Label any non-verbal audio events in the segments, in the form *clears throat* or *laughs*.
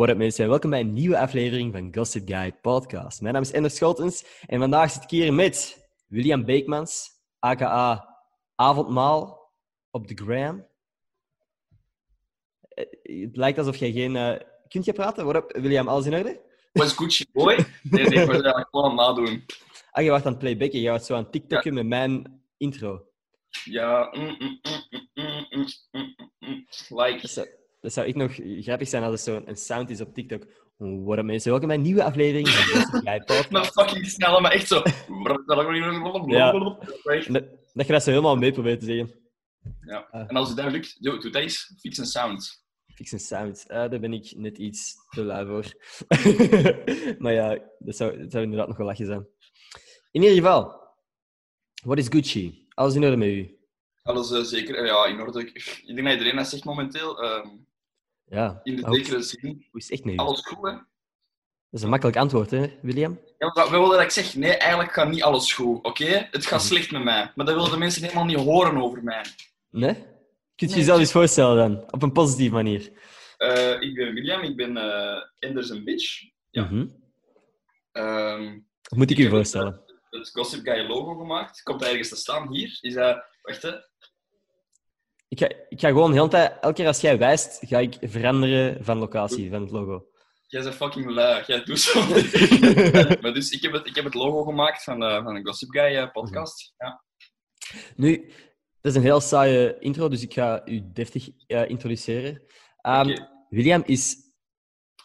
What up mensen en welkom bij een nieuwe aflevering van Gossip Guy Podcast. Mijn naam is Ender Scholtens en vandaag zit ik hier met William Beekmans, aka Avondmaal op de gram. Eh, het lijkt alsof jij geen... Uh... Kunt je praten? What up William, alles in orde? Was goed, boy? Nee, nee, ik was het gewoon. Ah, je wacht aan het playbacken. Je houdt zo aan het tiktokken met mijn intro. Ja. Like... Dat zou, ik nog grappig zijn als er zo'n een sound is op TikTok. What up mensen, welkom bij een nieuwe aflevering van Podcast. *laughs* Maar fucking snel, maar echt zo. Ja. Dat, dat je dat zo helemaal mee probeert te zeggen. Ja. En als het daar lukt, doe, doe dat eens. Fix een sound. Fix een sound. Ah, daar ben ik net iets te lui voor. *laughs* maar ja, dat zou, dat zou inderdaad nog wel lachen zijn. In ieder geval, wat is Gucci? Alles in orde met u? Alles eh, zeker. eh, ja, in orde. Ik ik denk dat iedereen dat zegt momenteel. ehm, Ja. in de zekere zin. hoe is het echt met u? Alles goed, hè? Dat is een makkelijk antwoord, hè, William? Ja, maar we willen dat ik zeg, nee, eigenlijk gaat niet alles goed, oké? Het gaat slecht met mij. Maar dat willen de mensen helemaal niet horen over mij. Nee? Kunt je Nee, jezelf eens voorstellen dan? Op een positieve manier. Eh, ik ben William, ik ben eh Enders een bitch. Ja. Mhm. Ehm, Wat moet ik Ik u heb voorstellen? het Gossip Guy logo gemaakt. Komt ergens te staan hier. Is dat... Wacht, hè. Ik ga, ik ga gewoon de hele tijd, elke keer als jij wijst, ga ik veranderen van locatie, van het logo. Jij bent fucking lui. Jij doet zo. *laughs* maar dus, ik heb het, ik heb het logo gemaakt van, eh, van de Gossip Guy eh, podcast. Ja. Nu, dat is een heel saaie intro, dus ik ga u deftig eh, introduceren. Oké. William is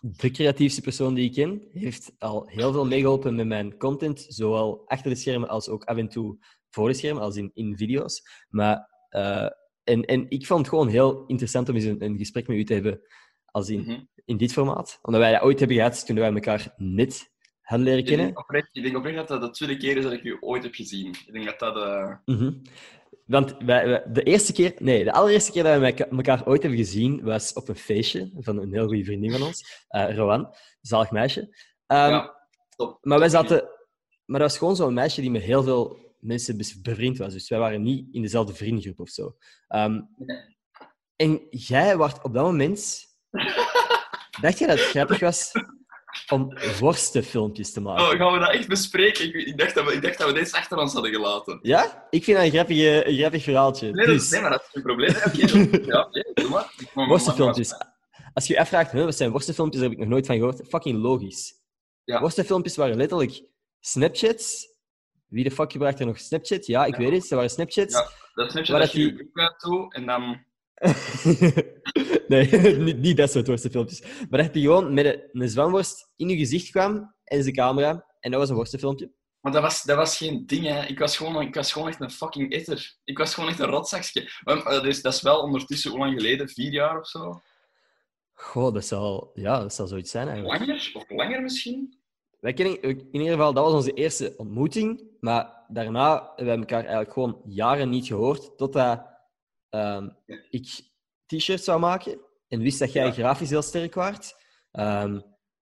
de creatiefste persoon die ik ken. Heeft al heel veel meegeholpen met mijn content, zowel achter de schermen als ook af en toe voor de schermen, als in, in video's. Maar, en, en ik vond het gewoon heel interessant om eens een, een gesprek met u te hebben als in, Mhm. in dit formaat. Omdat wij dat ooit hebben gehad toen wij elkaar net hadden leren Ik, kennen. denk oprecht, ik denk oprecht dat dat de tweede keer is dat ik u ooit heb gezien. Ik denk dat dat... eh, Mhm. Want wij, wij- de eerste keer, nee, de allereerste keer dat we elkaar ooit hebben gezien was op een feestje van een heel goede vriendin van ons, eh Rowan, zalig meisje. Ehm, ja, top. maar wij zaten, maar dat was gewoon zo'n meisje die met heel veel mensen bevriend was. Dus wij waren niet in dezelfde vriendengroep of zo. Ehm, Nee. en jij was op dat moment, *laughs* dacht je dat het grappig was om worstenfilmpjes te maken? Oh, gaan we dat echt bespreken? Ik, ik, dacht dat we, ik dacht dat we deze achter ons hadden gelaten. Ja? Ik vind dat een, grappige, een grappig verhaaltje. Nee, dat, dus, nee maar dat is geen probleem. hè. *laughs* Ja, Worstenfilmpjes. Als je je afvraagt, huh, wat zijn worstenfilmpjes, daar heb ik nog nooit van gehoord. Fucking logisch. Ja. Worstenfilmpjes waren letterlijk Snapchats. Wie de fuck gebruikt er nog Snapchat? Ja, ik Ja. weet het, ze waren Snapchats. Ja. Dat snap je Maar dat dat je die- je broek uit doet en dan... *laughs* nee, *laughs* niet, niet dat soort worstenfilmpjes. Maar dat je gewoon met een, een zwamworst in je gezicht kwam en de camera. En dat was een worstenfilmpje. Maar dat was, dat was geen ding, hè. Ik was, gewoon, ik was gewoon echt een fucking etter. Ik was gewoon echt een rotzakje. Maar, eh, dus, dat is wel ondertussen, hoe lang geleden? Vier jaar of zo? Goh, dat zal, ja, dat zal zoiets zijn eigenlijk. Langer? Of langer misschien? Wij kennen, in ieder geval, dat was onze eerste ontmoeting. Maar daarna hebben we elkaar eigenlijk gewoon jaren niet gehoord. Totdat Ja. ik t-shirts zou maken. En wist dat jij Ja. grafisch heel sterk waart. Ehm,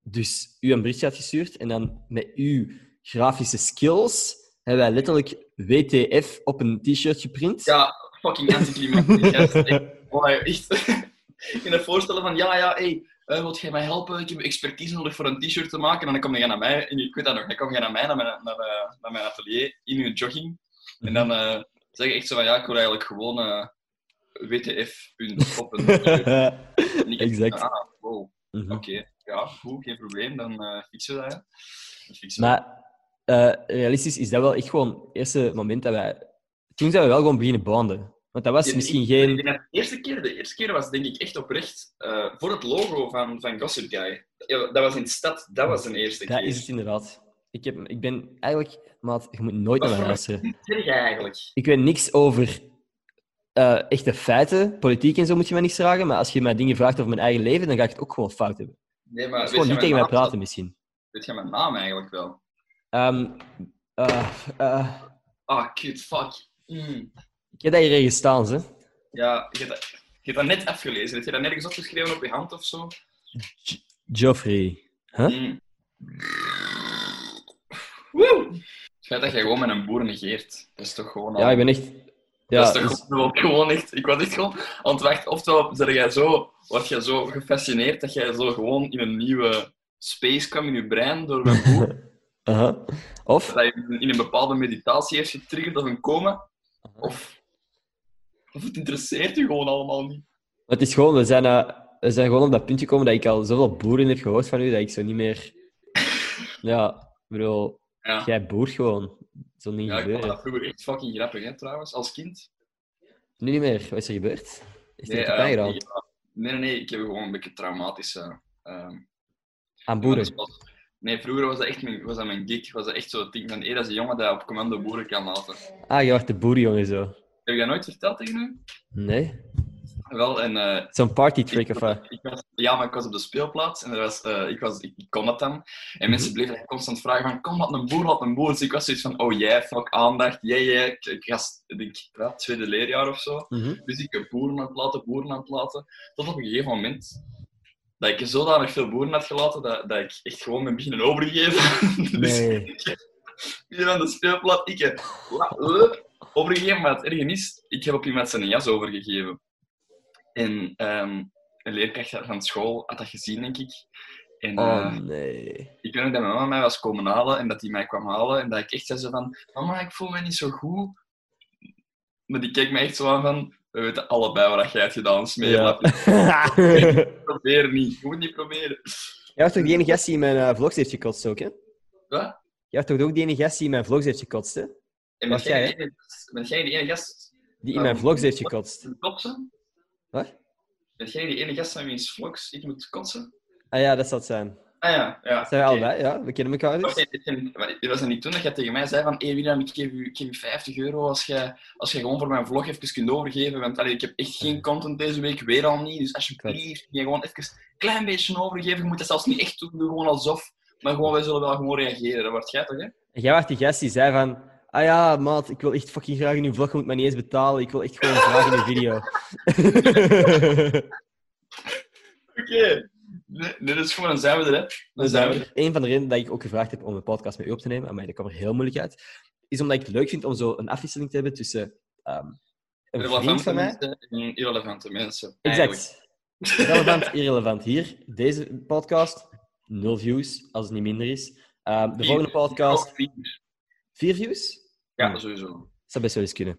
dus u een berichtje had gestuurd. En dan met uw grafische skills hebben wij letterlijk WTF op een t-shirt geprint. Ja, fucking anticlimactisch. gast. Echt, *laughs* oh, echt. *laughs* Ik kan me voorstellen van, ja, ja, hey, eh, wilt jij mij helpen? Ik heb expertise nodig voor een t-shirt te maken. En dan kom je naar mij, en ik weet dat nog, dan kom je naar mij, naar mijn, naar, eh, naar mijn atelier, in je jogging. En dan eh, zeg je echt zo van, ja, ik wil eigenlijk gewoon eh, WTF op *laughs* ik Exact. Ah, wow. Mhm. Oké, ja, goed, geen probleem. Dan fixen we dat. hè. Dan fixen we Maar realistisch is dat wel echt gewoon het eerste moment dat wij... Toen zijn we wel gewoon beginnen bonden. Want dat was misschien geen... dat de, eerste keer, de eerste keer was denk ik echt oprecht eh, voor het logo van, van Gossip Guy. Dat was in de stad, dat was de eerste Dat keer. is het inderdaad. Ik, heb, ik ben eigenlijk... Maat, je moet nooit naar Wat mij luisteren. een zeg jij eigenlijk? Ik weet niks over eh, echte feiten. Politiek en zo moet je mij niks vragen. Maar als je mij dingen vraagt over mijn eigen leven, dan ga ik het ook gewoon fout hebben. Nee, maar Dus gewoon niet tegen mij praten misschien. Weet jij mijn naam eigenlijk wel? Ehm, eh, Ah, kut, fuck. Mm. Ik heb dat hier ergens staan, ze. Ja, je hebt, dat, je hebt dat net afgelezen. Heb je dat nergens opgeschreven op je hand of zo? Geoffrey. Huh? Mm. Woe! Het feit dat jij gewoon met een boer negeert, dat is toch gewoon al... Ja, ik ben echt Ja, dat is toch dus- gewoon, echt... Ik was echt gewoon aan het wachten. Oftewel, ben jij zo, word jij zo gefascineerd dat jij zo gewoon in een nieuwe space kwam in je brein door boek. *laughs* Aha. Of? dat je in een bepaalde meditatie heeft getriggerd of een coma. Of, of het interesseert je gewoon allemaal niet. Het is gewoon, we zijn, eh, we zijn gewoon op dat punt gekomen dat ik al zoveel boeren heb gehoord van u, dat ik zo niet meer... *laughs* Ja, bedoel, Ja. jij boert gewoon. Zo niet Ja, gebeuren. dat vroeger echt fucking grappig, hè, trouwens, als kind. Nu niet meer. Wat is er gebeurd? Is er Nee, bij gedaan? ja. nee, nee, nee, ik heb gewoon een beetje traumatische... ehm, Aan boeren? was- Nee, vroeger was dat echt mijn, was dat mijn gig. Was dat echt zo het ding van, hé, dat is een jongen die op commando boeren kan laten. Ah, je was de boerenjongen zo. Heb je dat nooit verteld tegen u? Nee? Wel, en... eh, Zo'n party trick ik, of wat? ik was, ja, maar ik was op de speelplaats en er was, eh, ik, was, ik, ik kon dat dan. En Mhm. mensen bleven constant vragen van, kom, wat een boer, wat een boer. Dus ik was zoiets van, oh jij, fuck, aandacht, jij, jij. Ik, ik was, ik denk, ja, tweede leerjaar of zo. Mhm. Dus ik heb boeren aan het laten, boeren aan het laten. Tot op een gegeven moment dat ik zodanig veel boeren had gelaten, dat, dat ik echt gewoon ben beginnen overgeven. *laughs* dus Nee. hier aan de speelplaats, ik heb la- eh, overgegeven, maar het erge is, ik heb op iemand zijn jas overgegeven. En ehm, een leerkracht van school had dat gezien, denk ik. En Oh, eh, nee. ik weet nog dat mijn mama mij was komen halen en dat die mij kwam halen. En dat ik echt zei zo van, mama, ik voel me niet zo goed. Maar die keek me echt zo aan van, we weten allebei wat jij hebt gedaan, smeerlap. Ja. Probeer *laughs* niet, je moet niet proberen. Jij was toch die ene gast die in mijn eh, vlogs heeft gekotst ook, hè? Wat? Jij was toch ook die ene gast die in mijn vlogs heeft gekotst, hè? En Was jij, jij, die ene, ben jij die ene gast Die in mijn vlogs heeft gekotst. kotsen? Wat? Ben jij die ene gast van wiens vlogs ik moet kotsen? Ah ja, dat zal het zijn. Ah ja, ja. Zijn we oké. allebei, ja. We kennen elkaar dus. maar Het was er niet toen dat jij tegen mij zei van hey William, ik geef u, ik geef u 50 euro als je, als je gewoon voor mijn vlog even kunt overgeven, want allee, ik heb echt geen content deze week, weer al niet, dus alsjeblieft, kun je gewoon even een klein beetje overgeven, je moet dat zelfs niet echt doen, doe gewoon alsof, maar gewoon, wij zullen wel gewoon reageren, dat wordt jij toch, hè? En jij was die gast die zei van... Ah ja, maat, ik wil echt fucking graag in uw vlog, je moet mij niet eens betalen. Ik wil echt gewoon graag in uw video. *laughs* Oké. Nee, dat is gewoon, dan zijn we er, hè. Er. Een van de redenen dat ik ook gevraagd heb om een podcast met u op te nemen, maar dat kwam er heel moeilijk uit, is omdat ik het leuk vind om zo een afwisseling te hebben tussen ehm, een vriend Relevante van mij... mensen en irrelevante mensen. Exact. *laughs* Relevant, irrelevant. Hier, deze podcast, nul views, als het niet minder is. Ehm, de volgende podcast, vier. views? Ja, sowieso. Dat zou best wel eens kunnen.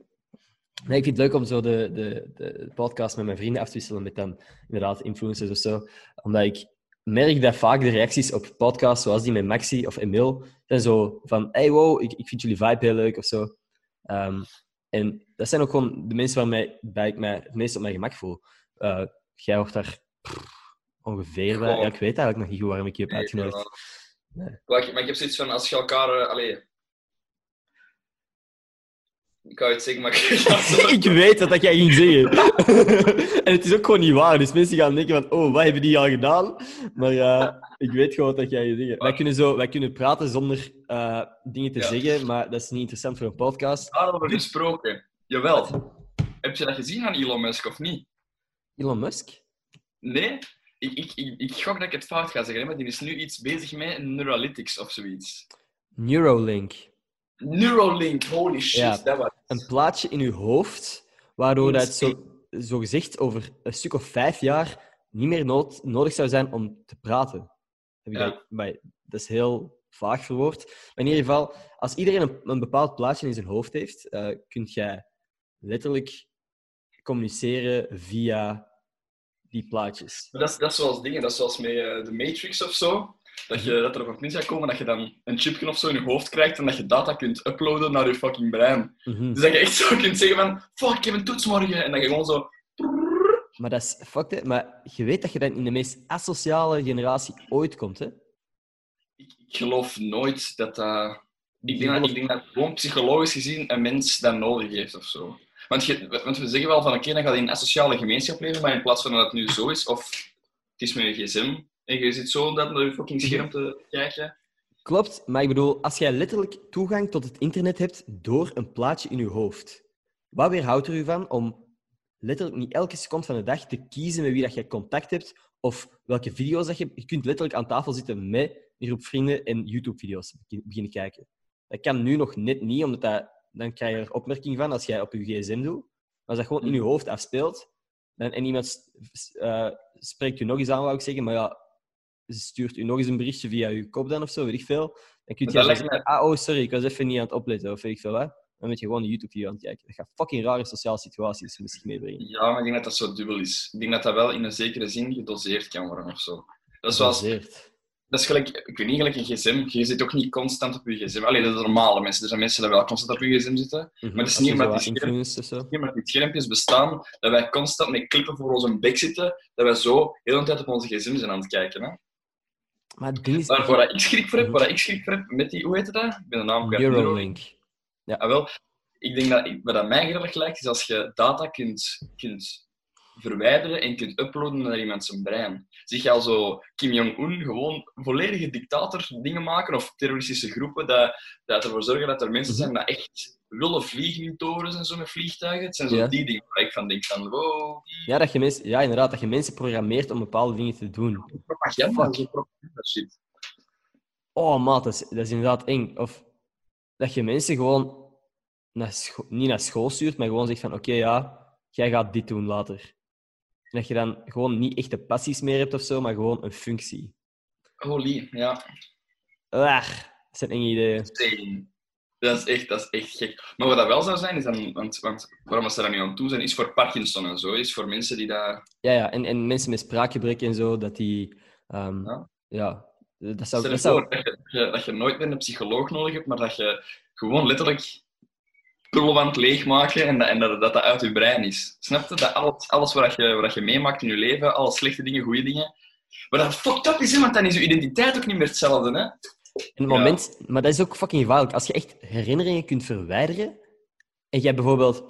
Nee, ik vind het leuk om zo de, de, de podcast met mijn vrienden af te wisselen met dan inderdaad influencers of zo. Omdat ik merk dat vaak de reacties op podcasts zoals die met Maxi of Emil zijn zo van hey wow, ik, ik vind jullie vibe heel leuk of zo. Ehm, en dat zijn ook gewoon de mensen waarmee ik mij het meest op mijn gemak voel. Eh, jij hoort daar pff, ongeveer bij. Gewoon- Ja, ik weet eigenlijk nog niet goed waarom ik je heb uitgenodigd. Nee. Maar ik, heb zoiets van, als je elkaar... eh, allee... Ik wou het zeggen, maar ik *laughs* ik weet wat dat jij ging zeggen. *laughs* en het is ook gewoon niet waar. Dus mensen gaan denken van, oh, wat hebben die al gedaan? Maar ja, ik weet gewoon wat dat jij ging zeggen. Wij kunnen, zo, wij kunnen praten zonder eh, dingen te Ja. zeggen, maar dat is niet interessant voor een podcast. Daarover gesproken. Jawel. Heb je dat gezien aan Elon Musk of niet? Elon Musk? Nee? Ik, ik, ik, ik gok dat ik het fout ga zeggen, maar die is nu iets bezig met Neuralytics of zoiets. Neuralink. Neuralink, holy shit, Ja. dat was... Een plaatje in uw hoofd, waardoor dat het zo, zo gezegd over een stuk of vijf jaar niet meer nood, nodig zou zijn om te praten. Heb Ja. dat, dat is heel vaag verwoord. Maar in ieder geval, als iedereen een, een bepaald plaatje in zijn hoofd heeft, eh kun jij letterlijk communiceren via die plaatjes. Maar dat, is, dat is zoals dingen, dat is zoals met eh, de Matrix of zo. Dat, je, dat er op een punt gaat komen dat je dan een chipje of zo in je hoofd krijgt en dat je data kunt uploaden naar je fucking brein. Mhm. Dus dat je echt zo kunt zeggen van, fuck, ik heb een toets morgen. En dat je gewoon zo... Maar dat is fucked, hè. Maar je weet dat je dan in de meest asociale generatie ooit komt, hè? Ik, ik geloof nooit dat dat... Ik denk dat, ik denk dat gewoon psychologisch gezien een mens dat nodig heeft of zo. Want, je, want we zeggen wel van, oké, dan ga je in een asociale gemeenschap leven, maar in plaats van dat het nu zo is, of het is met je gsm, en je zit zo dat naar je fucking scherm te kijken. Klopt, maar ik bedoel, als jij letterlijk toegang tot het internet hebt door een plaatje in je hoofd, wat weerhoudt er u van om letterlijk niet elke seconde van de dag te kiezen met wie dat jij contact hebt of welke video's dat je hebt? Je kunt letterlijk aan tafel zitten met een groep vrienden en YouTube-video's begin- beginnen kijken. Dat kan nu nog net niet, omdat dat dan krijg je er opmerking van als jij op je gsm doet. Maar als dat gewoon in je hoofd afspeelt, dan, en iemand eh, spreekt je nog eens aan, wou ik zeggen, maar ja, stuurt u nog eens een berichtje via je kop dan of zo, weet ik veel. Dan kun je zeggen, ah, oh, sorry, ik was even niet aan het opletten, of weet ik veel wat. Dan moet je gewoon een YouTube-video aan het kijken. Dat gaat fucking rare sociale situaties met zich meebrengen. Ja, maar ik denk dat dat zo dubbel is. Ik denk dat dat wel in een zekere zin gedoseerd kan worden of zo. Dat is zoals, Gebaseerd. dat is gelijk, ik weet niet, gelijk een gsm. Je zit ook niet constant op je gsm. Alleen dat is normale mensen. Er zijn mensen die wel constant op je gsm zitten. Mhm. Maar het is niet omdat die scherm- die schermpjes bestaan, dat wij constant met klippen voor onze bek zitten, dat wij zo heel de hele tijd op onze gsm zijn aan het kijken. Hè? Maar het ding is... Maar waar ik schrik voor heb, waar ik schrik voor heb met die, hoe heet het dat? Ik ben de naam kwijt. Neuralink. Ah, wel, ik denk dat wat aan mij grillig lijkt, is als je data kunt, kunt verwijderen en kunt uploaden naar iemand zijn brein. Zie je al zo Kim Jong-un gewoon volledige dictator dingen maken of terroristische groepen dat, dat ervoor zorgen dat er mensen Mhm. zijn dat echt willen vliegen in torens en zo met vliegtuigen. Het zijn zo Ja. die dingen waar ik van denk van wow, Ja, dat je mensen, ja, inderdaad, dat je mensen programmeert om bepaalde dingen te doen. propaganda, Fuck. zo propaganda shit. Oh, maat, dat is, dat is inderdaad eng. Of dat je mensen gewoon naar niet naar school stuurt, maar gewoon zegt van oké, ja, jij gaat dit doen later. En dat je dan gewoon niet echte passies meer hebt of zo, maar gewoon een functie. Holy, ja. Ah, dat zijn enge ideeën. Dat is echt, dat is echt gek. Maar wat dat wel zou zijn, is dan, want, want waarom ze daar nu aan toe zijn, is voor Parkinson en zo. Is voor mensen die daar. Ja, ja, en, en mensen met spraakgebrek en zo, dat die... ehm, Ja. ja. dat zou... Stel Dat zou voor dat je, dat nooit meer een psycholoog nodig hebt, maar dat je gewoon letterlijk het leegmaken en, dat, en dat, dat dat uit je brein is. Snap je? Dat alles, alles wat, je, wat je meemaakt in je leven, alle slechte dingen, goede dingen. Maar dat fucked up is, want dan is je identiteit ook niet meer hetzelfde. Hè? In het Ja. moment, maar dat is ook fucking gevaarlijk. Als je echt herinneringen kunt verwijderen en jij bijvoorbeeld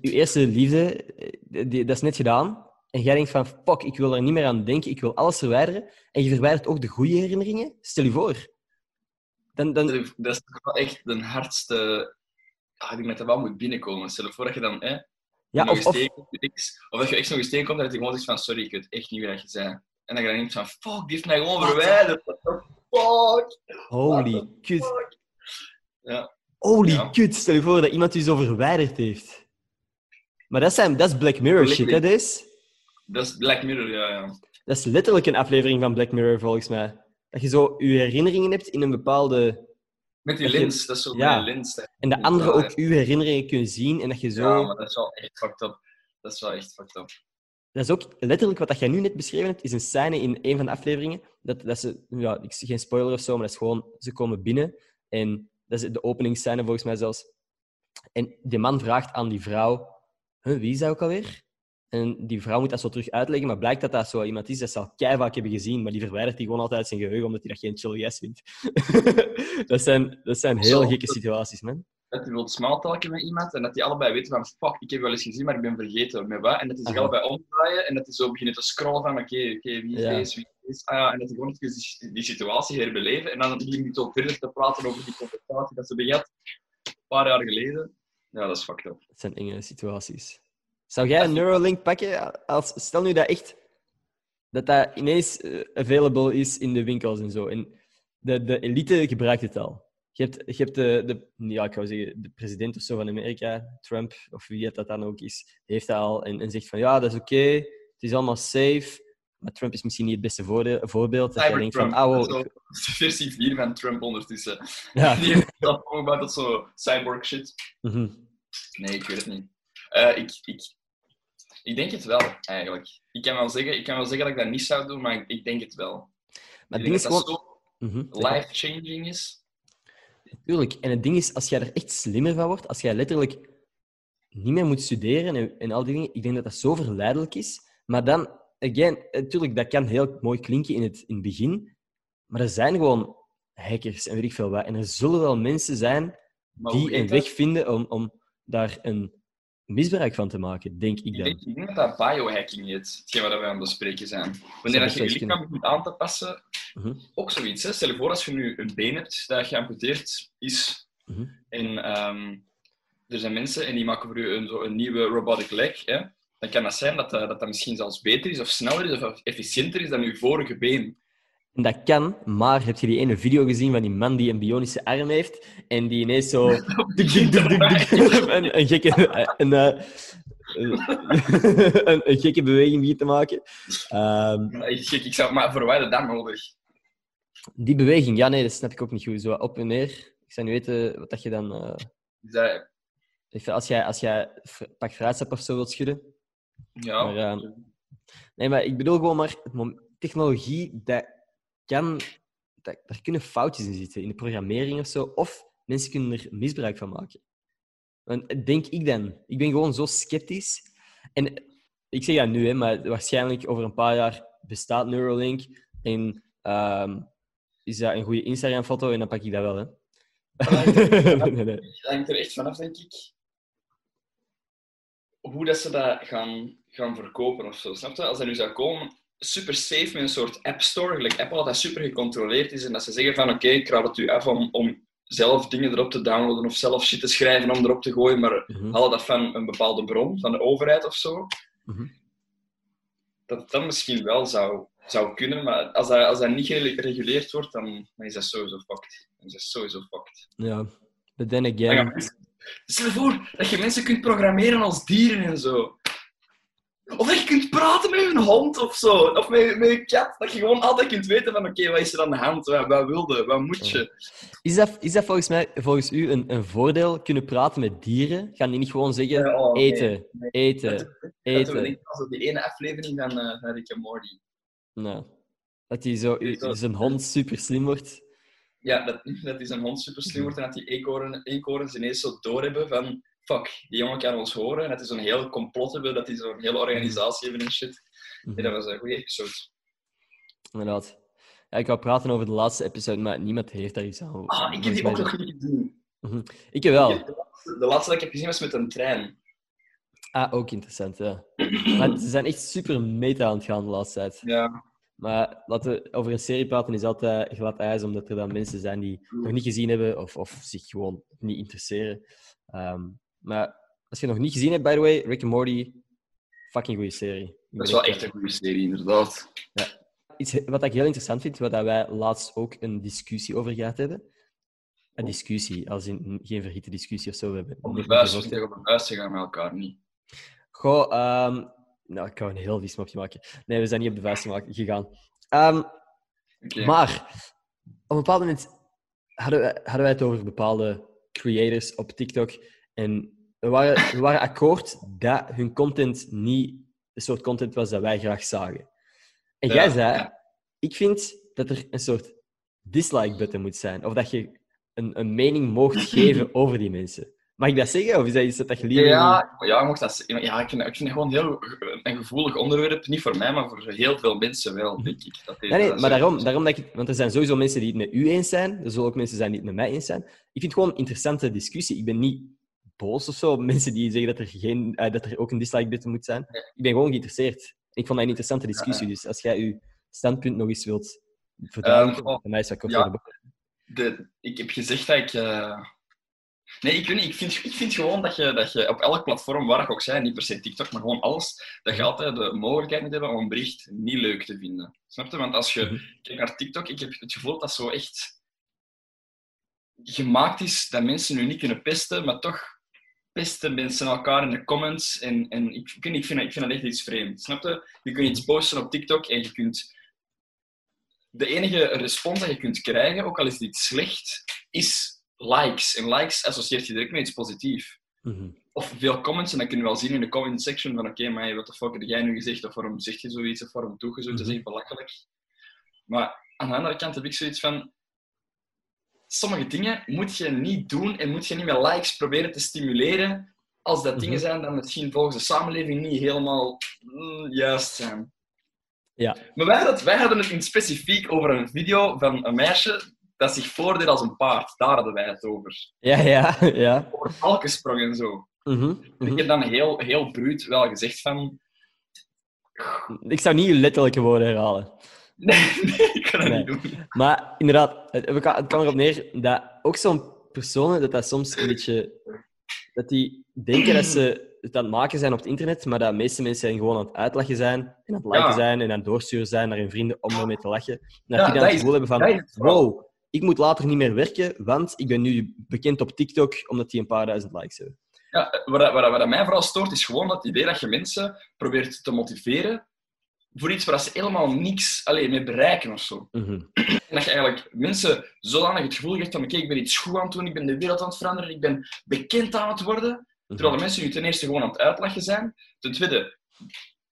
je eerste liefde, eh, die, dat is net gedaan, en jij denkt van fuck, ik wil er niet meer aan denken, ik wil alles verwijderen, en je verwijdert ook de goede herinneringen, stel je voor. Dan, dan, Dat is toch wel echt de hardste. Ah, ik denk dat wel moet binnenkomen. Stel je voor dat je dan hè, ja, nog of, eens of, je of dat je ex nog eens tegenkomt en dat hij gewoon zegt van sorry, ik weet echt niet wie dat je zei. En dan ga je van fuck, die heeft mij gewoon Wat? verwijderd. Fuck? holy kut. Ja. Holy Ja. kut, stel je voor dat iemand je zo verwijderd heeft. Maar dat, zijn, dat is Black Mirror Black shit, hè, deze? Dat is Black Mirror, ja, ja. Dat is letterlijk een aflevering van Black Mirror, volgens mij. Dat je zo je herinneringen hebt in een bepaalde... Met die je- lens, dat is zo ja. lens. dat- En de anderen Ja, ook uw herinneringen kunnen zien en dat je zo... Ja, maar dat is wel echt fucked up. Dat is wel echt fucked up. Dat is ook letterlijk wat dat jij nu net beschreven hebt, is een scène in een van de afleveringen. Dat, dat ze, ja, ik zie geen spoiler of zo, maar dat is gewoon, ze komen binnen. En dat is de openingsscène volgens mij zelfs. En die man vraagt aan die vrouw, huh, wie is dat ook alweer? En die vrouw moet dat zo terug uitleggen, maar blijkt dat dat zo iemand is dat ze al keihard hebben gezien, maar die verwijdert die gewoon altijd uit zijn geheugen, omdat hij dat geen chill yes vindt. *laughs* dat, zijn, dat zijn heel Zo. gekke situaties, man. Dat hij wil smaaltalken met iemand en dat die allebei weten van fuck, ik heb wel eens gezien, maar ik ben vergeten met wat. En dat die zich allebei omdraaien en dat die zo beginnen te scrollen van oké, oké, wie is Ja. deze, wie is deze? Ah ja, en dat die gewoon die, die situatie herbeleven. En dan beginnen die zo verder te praten over die conversatie dat ze hebben gehad, een paar jaar geleden. Ja, dat is fucked up. Dat zijn enge situaties. Zou jij een Neuralink pakken? Als, stel nu dat echt dat dat ineens eh, available is in de winkels en zo. En de, de elite gebruikt het al. Je hebt, je hebt de, de, ja, ik zeggen, de president of zo van Amerika, Trump, of wie het dat dan ook is, heeft dat al en, en zegt van ja, dat is oké, het is allemaal safe. Maar Trump is misschien niet het beste voorbeeld. Dat denkt van, ah, Dat wow, zo *laughs* versie 4 van Trump ondertussen. *laughs* ja. Die heeft dat omgebouwd tot zo cyborg shit. Mhm. Nee, ik weet het niet. Eh, ik, ik, ik denk het wel, eigenlijk. Ik kan wel, zeggen, ik kan wel zeggen dat ik dat niet zou doen, maar ik, ik denk het wel. Maar ik denk is dat gewoon... dat Mhm, zo maar. life-changing is. Tuurlijk. En het ding is, als jij er echt slimmer van wordt, als jij letterlijk niet meer moet studeren en, en al die dingen, ik denk dat dat zo verleidelijk is. Maar dan, again, natuurlijk, dat kan heel mooi klinken in het, in het begin, maar er zijn gewoon hackers en weet ik veel wat. En er zullen wel mensen zijn die een dat? weg vinden om, om daar een misbruik van te maken, denk ik Ik dan. denk, ik denk dat dat biohacking heet, hetgeen we aan het bespreken zijn. Wanneer dat je je lichaam begint aan te passen, Mhm. ook zoiets. Hè? Stel je voor als je nu een been hebt dat geamputeerd is Mhm. en ehm, er zijn mensen en die maken voor u een, zo een nieuwe robotic leg, hè? dan kan dat zijn dat, dat misschien zelfs beter is of sneller is of efficiënter is dan uw vorige been. En dat kan, maar heb je die ene video gezien van die man die een bionische arm heeft en die ineens zo *laughs* *laughs* een, een gekke, een, eh, een, een gekke beweging begint te maken? Ehm, Ja, echt gek. Ik zou, maar voor wij dat nodig? Die beweging, ja, nee, dat snap ik ook niet goed. Zo op en neer. Ik zou niet weten wat dat je dan. eh, dat- als jij, als jij pak fruitsap of zo wilt schudden. ja. Maar, ehm, nee, maar ik bedoel gewoon maar, technologie, dat kan, dat, daar kunnen foutjes in zitten, in de programmering of zo. Of mensen kunnen er misbruik van maken. En denk ik dan. Ik ben gewoon zo sceptisch. En ik zeg dat nu, hè, maar waarschijnlijk over een paar jaar bestaat Neuralink. En ehm, is dat een goede Instagram-foto en dan pak ik dat wel. Hè. Het *laughs* hangt er echt vanaf, denk ik, hoe dat ze dat gaan, gaan verkopen of zo. Snap je? Als dat nu zou komen, super safe met een soort app store, gelijk Apple, dat super gecontroleerd is en dat ze zeggen van oké, ik raad het u af om, om zelf dingen erop te downloaden of zelf shit te schrijven om erop te gooien, maar haal dat van een bepaalde bron, van de overheid of zo. Mhm. Dat dan misschien wel zou, zou kunnen, maar als dat, als dat niet gereguleerd wordt, dan, dan is dat sowieso fucked. Dan is dat sowieso fucked. Ja, but then again... Stel je voor dat je mensen kunt programmeren als dieren en zo. Of dat je kunt praten met een hond of zo. Of met, met een kat. Dat je gewoon altijd kunt weten van oké, wat is er aan de hand? Wat, wat wilde? Wat moet je? Is dat, is dat volgens, mij, volgens u een, een voordeel, kunnen praten met dieren? Gaan die niet gewoon zeggen, oh, nee. eten, nee. eten, Dat, dat eten? we denken als op die ene aflevering van, eh van Rick en Morty. Dat die zo, Dat- zijn hond super slim wordt. Ja, dat, dat die zijn hond super slim wordt en dat die eekhoorn, eekhoorns ineens zo doorhebben van fuck, die jongen kan ons horen. En dat die zo'n heel complot hebben, dat die zo'n hele organisatie hebben en shit. Mhm. Dat was een goede episode. Inderdaad. Ja, ik wou praten over de laatste episode, maar niemand heeft daar iets aan. Ah, ik heb die ook nog niet gezien. Ik heb wel. De laatste, de laatste dat ik heb gezien was met een trein. Ah, ook interessant, ja. Maar ze zijn echt super meta aan het gaan de laatste tijd. Ja. Maar laten we over een serie praten is altijd glad ijs, omdat er dan mensen zijn die nog niet gezien hebben of, of zich gewoon niet interesseren. Ehm, maar als je het nog niet gezien hebt, by the way, Rick and Morty, fucking goede serie. Dat is wel echt een goede serie, inderdaad. Iets wat ik heel interessant vind, wat wij laatst ook een discussie over gehad hebben. Een discussie, als in geen verhitte discussie of zo. We hebben Op de buis, zeggen op de ze gaan met elkaar niet. Goh, ehm, nou, ik kan een heel vies mopje maken. Nee, we zijn niet op de vuist gegaan. Ehm. Maar op een bepaald moment hadden wij, hadden wij het over bepaalde creators op TikTok. En we waren, we waren akkoord dat hun content niet de soort content was dat wij graag zagen. En Ja, jij zei, ik vind dat er een soort dislike-button moet zijn. Of dat je een, een mening mocht *laughs* geven over die mensen. Mag ik dat zeggen? Of is dat iets dat je liever Ja, ja, dat zeggen. Ja, ik vind, ik vind het gewoon heel een gevoelig onderwerp. Niet voor mij, maar voor heel veel mensen wel, denk ik. Dat Nee, nee, dat maar daarom, daarom dat ik... Want er zijn sowieso mensen die het met u eens zijn. Er zullen ook mensen zijn die het met mij eens zijn. Ik vind het gewoon een interessante discussie. Ik ben niet boos of zo op mensen die zeggen dat er, geen, eh, dat er ook een dislike-button moet zijn. Ik ben gewoon geïnteresseerd. Ik vond dat een interessante discussie. Dus als jij uw standpunt nog eens wilt verduidelijken, oh, bij mij is dat kort ja. voor de bocht. de, ik heb gezegd dat ik. eh, Nee, ik weet niet. Ik vind, ik vind gewoon dat je, dat je op elk platform, waar ik ook zei, niet per se TikTok, maar gewoon alles, dat je altijd de mogelijkheid moet hebben om een bericht niet leuk te vinden. Snap je? Want als je Mhm. kijkt naar TikTok, ik heb het gevoel dat zo echt gemaakt is dat mensen nu niet kunnen pesten, maar toch pesten mensen elkaar in de comments. En, en ik, ik, ik, vind, dat- ik vind dat echt iets vreemd. Snap je? Je kunt iets posten op TikTok en je kunt de enige respons dat je kunt krijgen, ook al is dit slecht, is likes. En likes associeert je direct met iets positiefs. Mhm. Of veel comments, en dat kun je wel zien in de comment section van oké, maar wat de fuck heb jij nu gezegd? Of waarom zeg je zoiets? Of waarom doe je zoiets? Dat is echt belachelijk. Maar aan de andere kant heb ik zoiets van... Sommige dingen moet je niet doen en moet je niet met likes proberen te stimuleren als dat dingen Mhm. zijn die misschien volgens de samenleving niet helemaal mm, juist zijn. Ja. Maar wij hadden, het, wij hadden het in heb over een video van een meisje dat zich voordeed als een paard. Daar hadden wij het over. Ja, ja, ja. Over valkensprong en zo. Mhm, Ik mhm. heb dan heel, heel bruut wel gezegd van... Ik zou niet uw letterlijke woorden herhalen. *laughs* Nee, nee ik kan dat Nee. niet doen. Maar inderdaad, het, het kan- erop neer dat ook zo'n personen, dat dat soms een beetje... Dat die denken dat ze het aan het maken zijn op het internet, maar dat de meeste mensen gewoon aan het uitlachen zijn en aan het liken Ja. zijn en aan het doorsturen zijn naar hun vrienden om ermee te lachen. En dat Ja, die dan dat het is- gevoel hebben van, wow, ik moet later niet meer werken, want ik ben nu bekend op TikTok omdat die een paar duizend likes hebben. Ja, wat, wat, wat mij vooral stoort, is gewoon dat idee dat je mensen probeert te motiveren voor iets waar ze helemaal niks alleen mee bereiken of zo. Mhm. En dat je eigenlijk mensen zodanig het gevoel geeft van oké, ik ben iets goed aan het doen, ik ben de wereld aan het veranderen, ik ben bekend aan het worden. Terwijl de mensen nu ten eerste gewoon aan het uitlachen zijn. Ten tweede,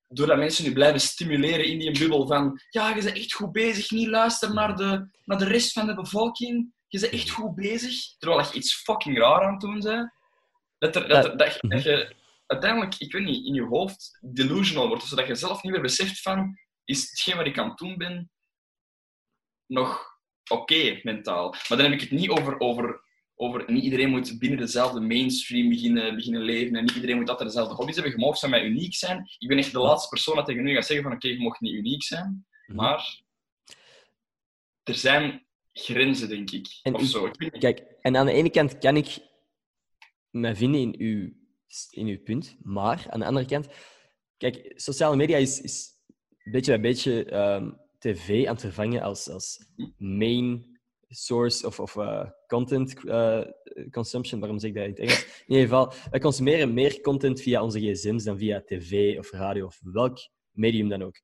doordat mensen nu blijven stimuleren in die bubbel van ja, je bent echt goed bezig, niet luisteren naar de, naar de rest van de bevolking. Je bent echt goed bezig, terwijl je iets fucking raar aan het doen bent. Dat, er, dat, dat, dat je uiteindelijk, ik weet niet, in je hoofd delusional wordt, zodat je zelf niet meer beseft van is hetgeen wat ik aan het doen ben nog oké mentaal. Maar dan heb ik het niet over, over, over niet iedereen moet binnen dezelfde mainstream beginnen, beginnen leven en niet iedereen moet altijd dezelfde hobby's hebben. Je mag van mij uniek zijn. Ik ben echt de laatste persoon dat tegen u gaat zeggen van oké, je mag niet uniek zijn. Mhm. Maar er zijn grenzen, denk ik. En of zo. Ik. Kijk, en aan de ene kant kan ik me vinden in uw, in uw punt, maar aan de andere kant, kijk, sociale media is, is beetje bij beetje ehm, tv aan het vervangen als, als main source of, of eh, content eh, consumption. Waarom zeg ik dat in het Engels? In ieder geval, wij consumeren meer content via onze gsm's dan via tv of radio of welk medium dan ook.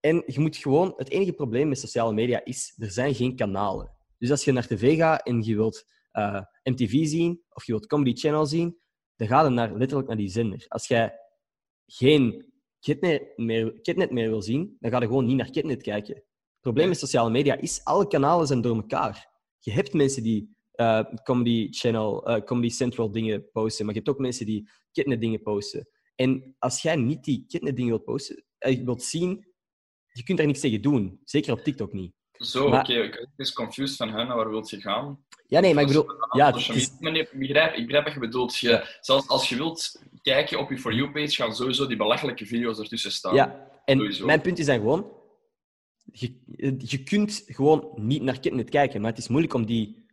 En je moet gewoon, het enige probleem met sociale media is, er zijn geen kanalen. Dus als je naar tv gaat en je wilt eh, MTV zien of je wilt Comedy Channel zien, dan ga je naar, letterlijk naar die zender. Als jij geen Kitnet meer, Kitnet meer wil zien, dan ga je gewoon niet naar Kitnet kijken. Het probleem met sociale media is, alle kanalen zijn door elkaar. Je hebt mensen die eh, Comedy Channel, eh, Comedy Central dingen posten, maar je hebt ook mensen die Kitnet dingen posten. En als jij niet die Kitnet dingen wilt posten, eh, wilt zien, je kunt daar niks tegen doen. Zeker op TikTok niet. Zo, oké. Ik ben eens confused van naar waar wilt je gaan? Ja, nee, maar ik bedoel... Ja, het is, ik begrijp, ik begrijp wat je bedoelt. Je, Ja. Zelfs als je wilt kijken op je For You-page, gaan sowieso die belachelijke video's ertussen staan. Ja, en Sowieso. mijn punt is dan gewoon... Je, je kunt gewoon niet naar Kitnet kijken, maar het is moeilijk om die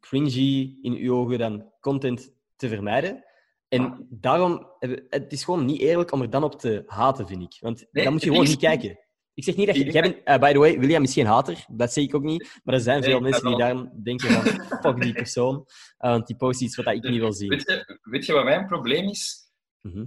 cringy, in uw ogen dan, content te vermijden. En daarom... hebben- Het is gewoon niet eerlijk om er dan op te haten, vind ik. Want Nee, dan moet je gewoon niet kijken. Ik zeg niet dat je... Jij bent, eh, by the way, William is geen hater. Dat zeg ik ook niet. Maar er zijn veel mensen die daarom denken van... *laughs* Fuck die persoon. eh, want die post iets wat ik niet wil zien. Weet je, weet je wat mijn probleem is? Mhm.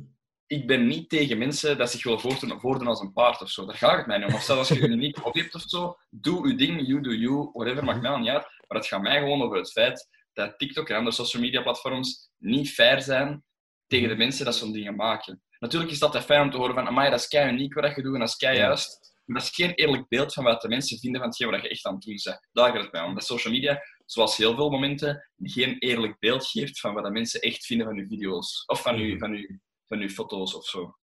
Ik ben niet tegen mensen dat zich willen voordoen, voordoen als een paard of zo. Daar gaat het mij niet om. Of zelfs als je een uniek hobby hebt of zo, doe je ding, you do you, whatever, maakt mij niet uit. Maar het gaat mij gewoon over het feit dat TikTok en andere social media platforms niet fair zijn tegen de mensen dat zo'n dingen maken. Natuurlijk is dat fijn om te horen van, amai, dat is kei uniek wat je doet en dat is kei juist. Maar dat is geen eerlijk beeld van wat de mensen vinden van hetgeen wat je echt aan het doen bent. Daar gaat het mij om. Dat social media, zoals heel veel momenten, geen eerlijk beeld geeft van wat de mensen echt vinden van je video's. Of van je, Mhm. van je, van je foto's of zo.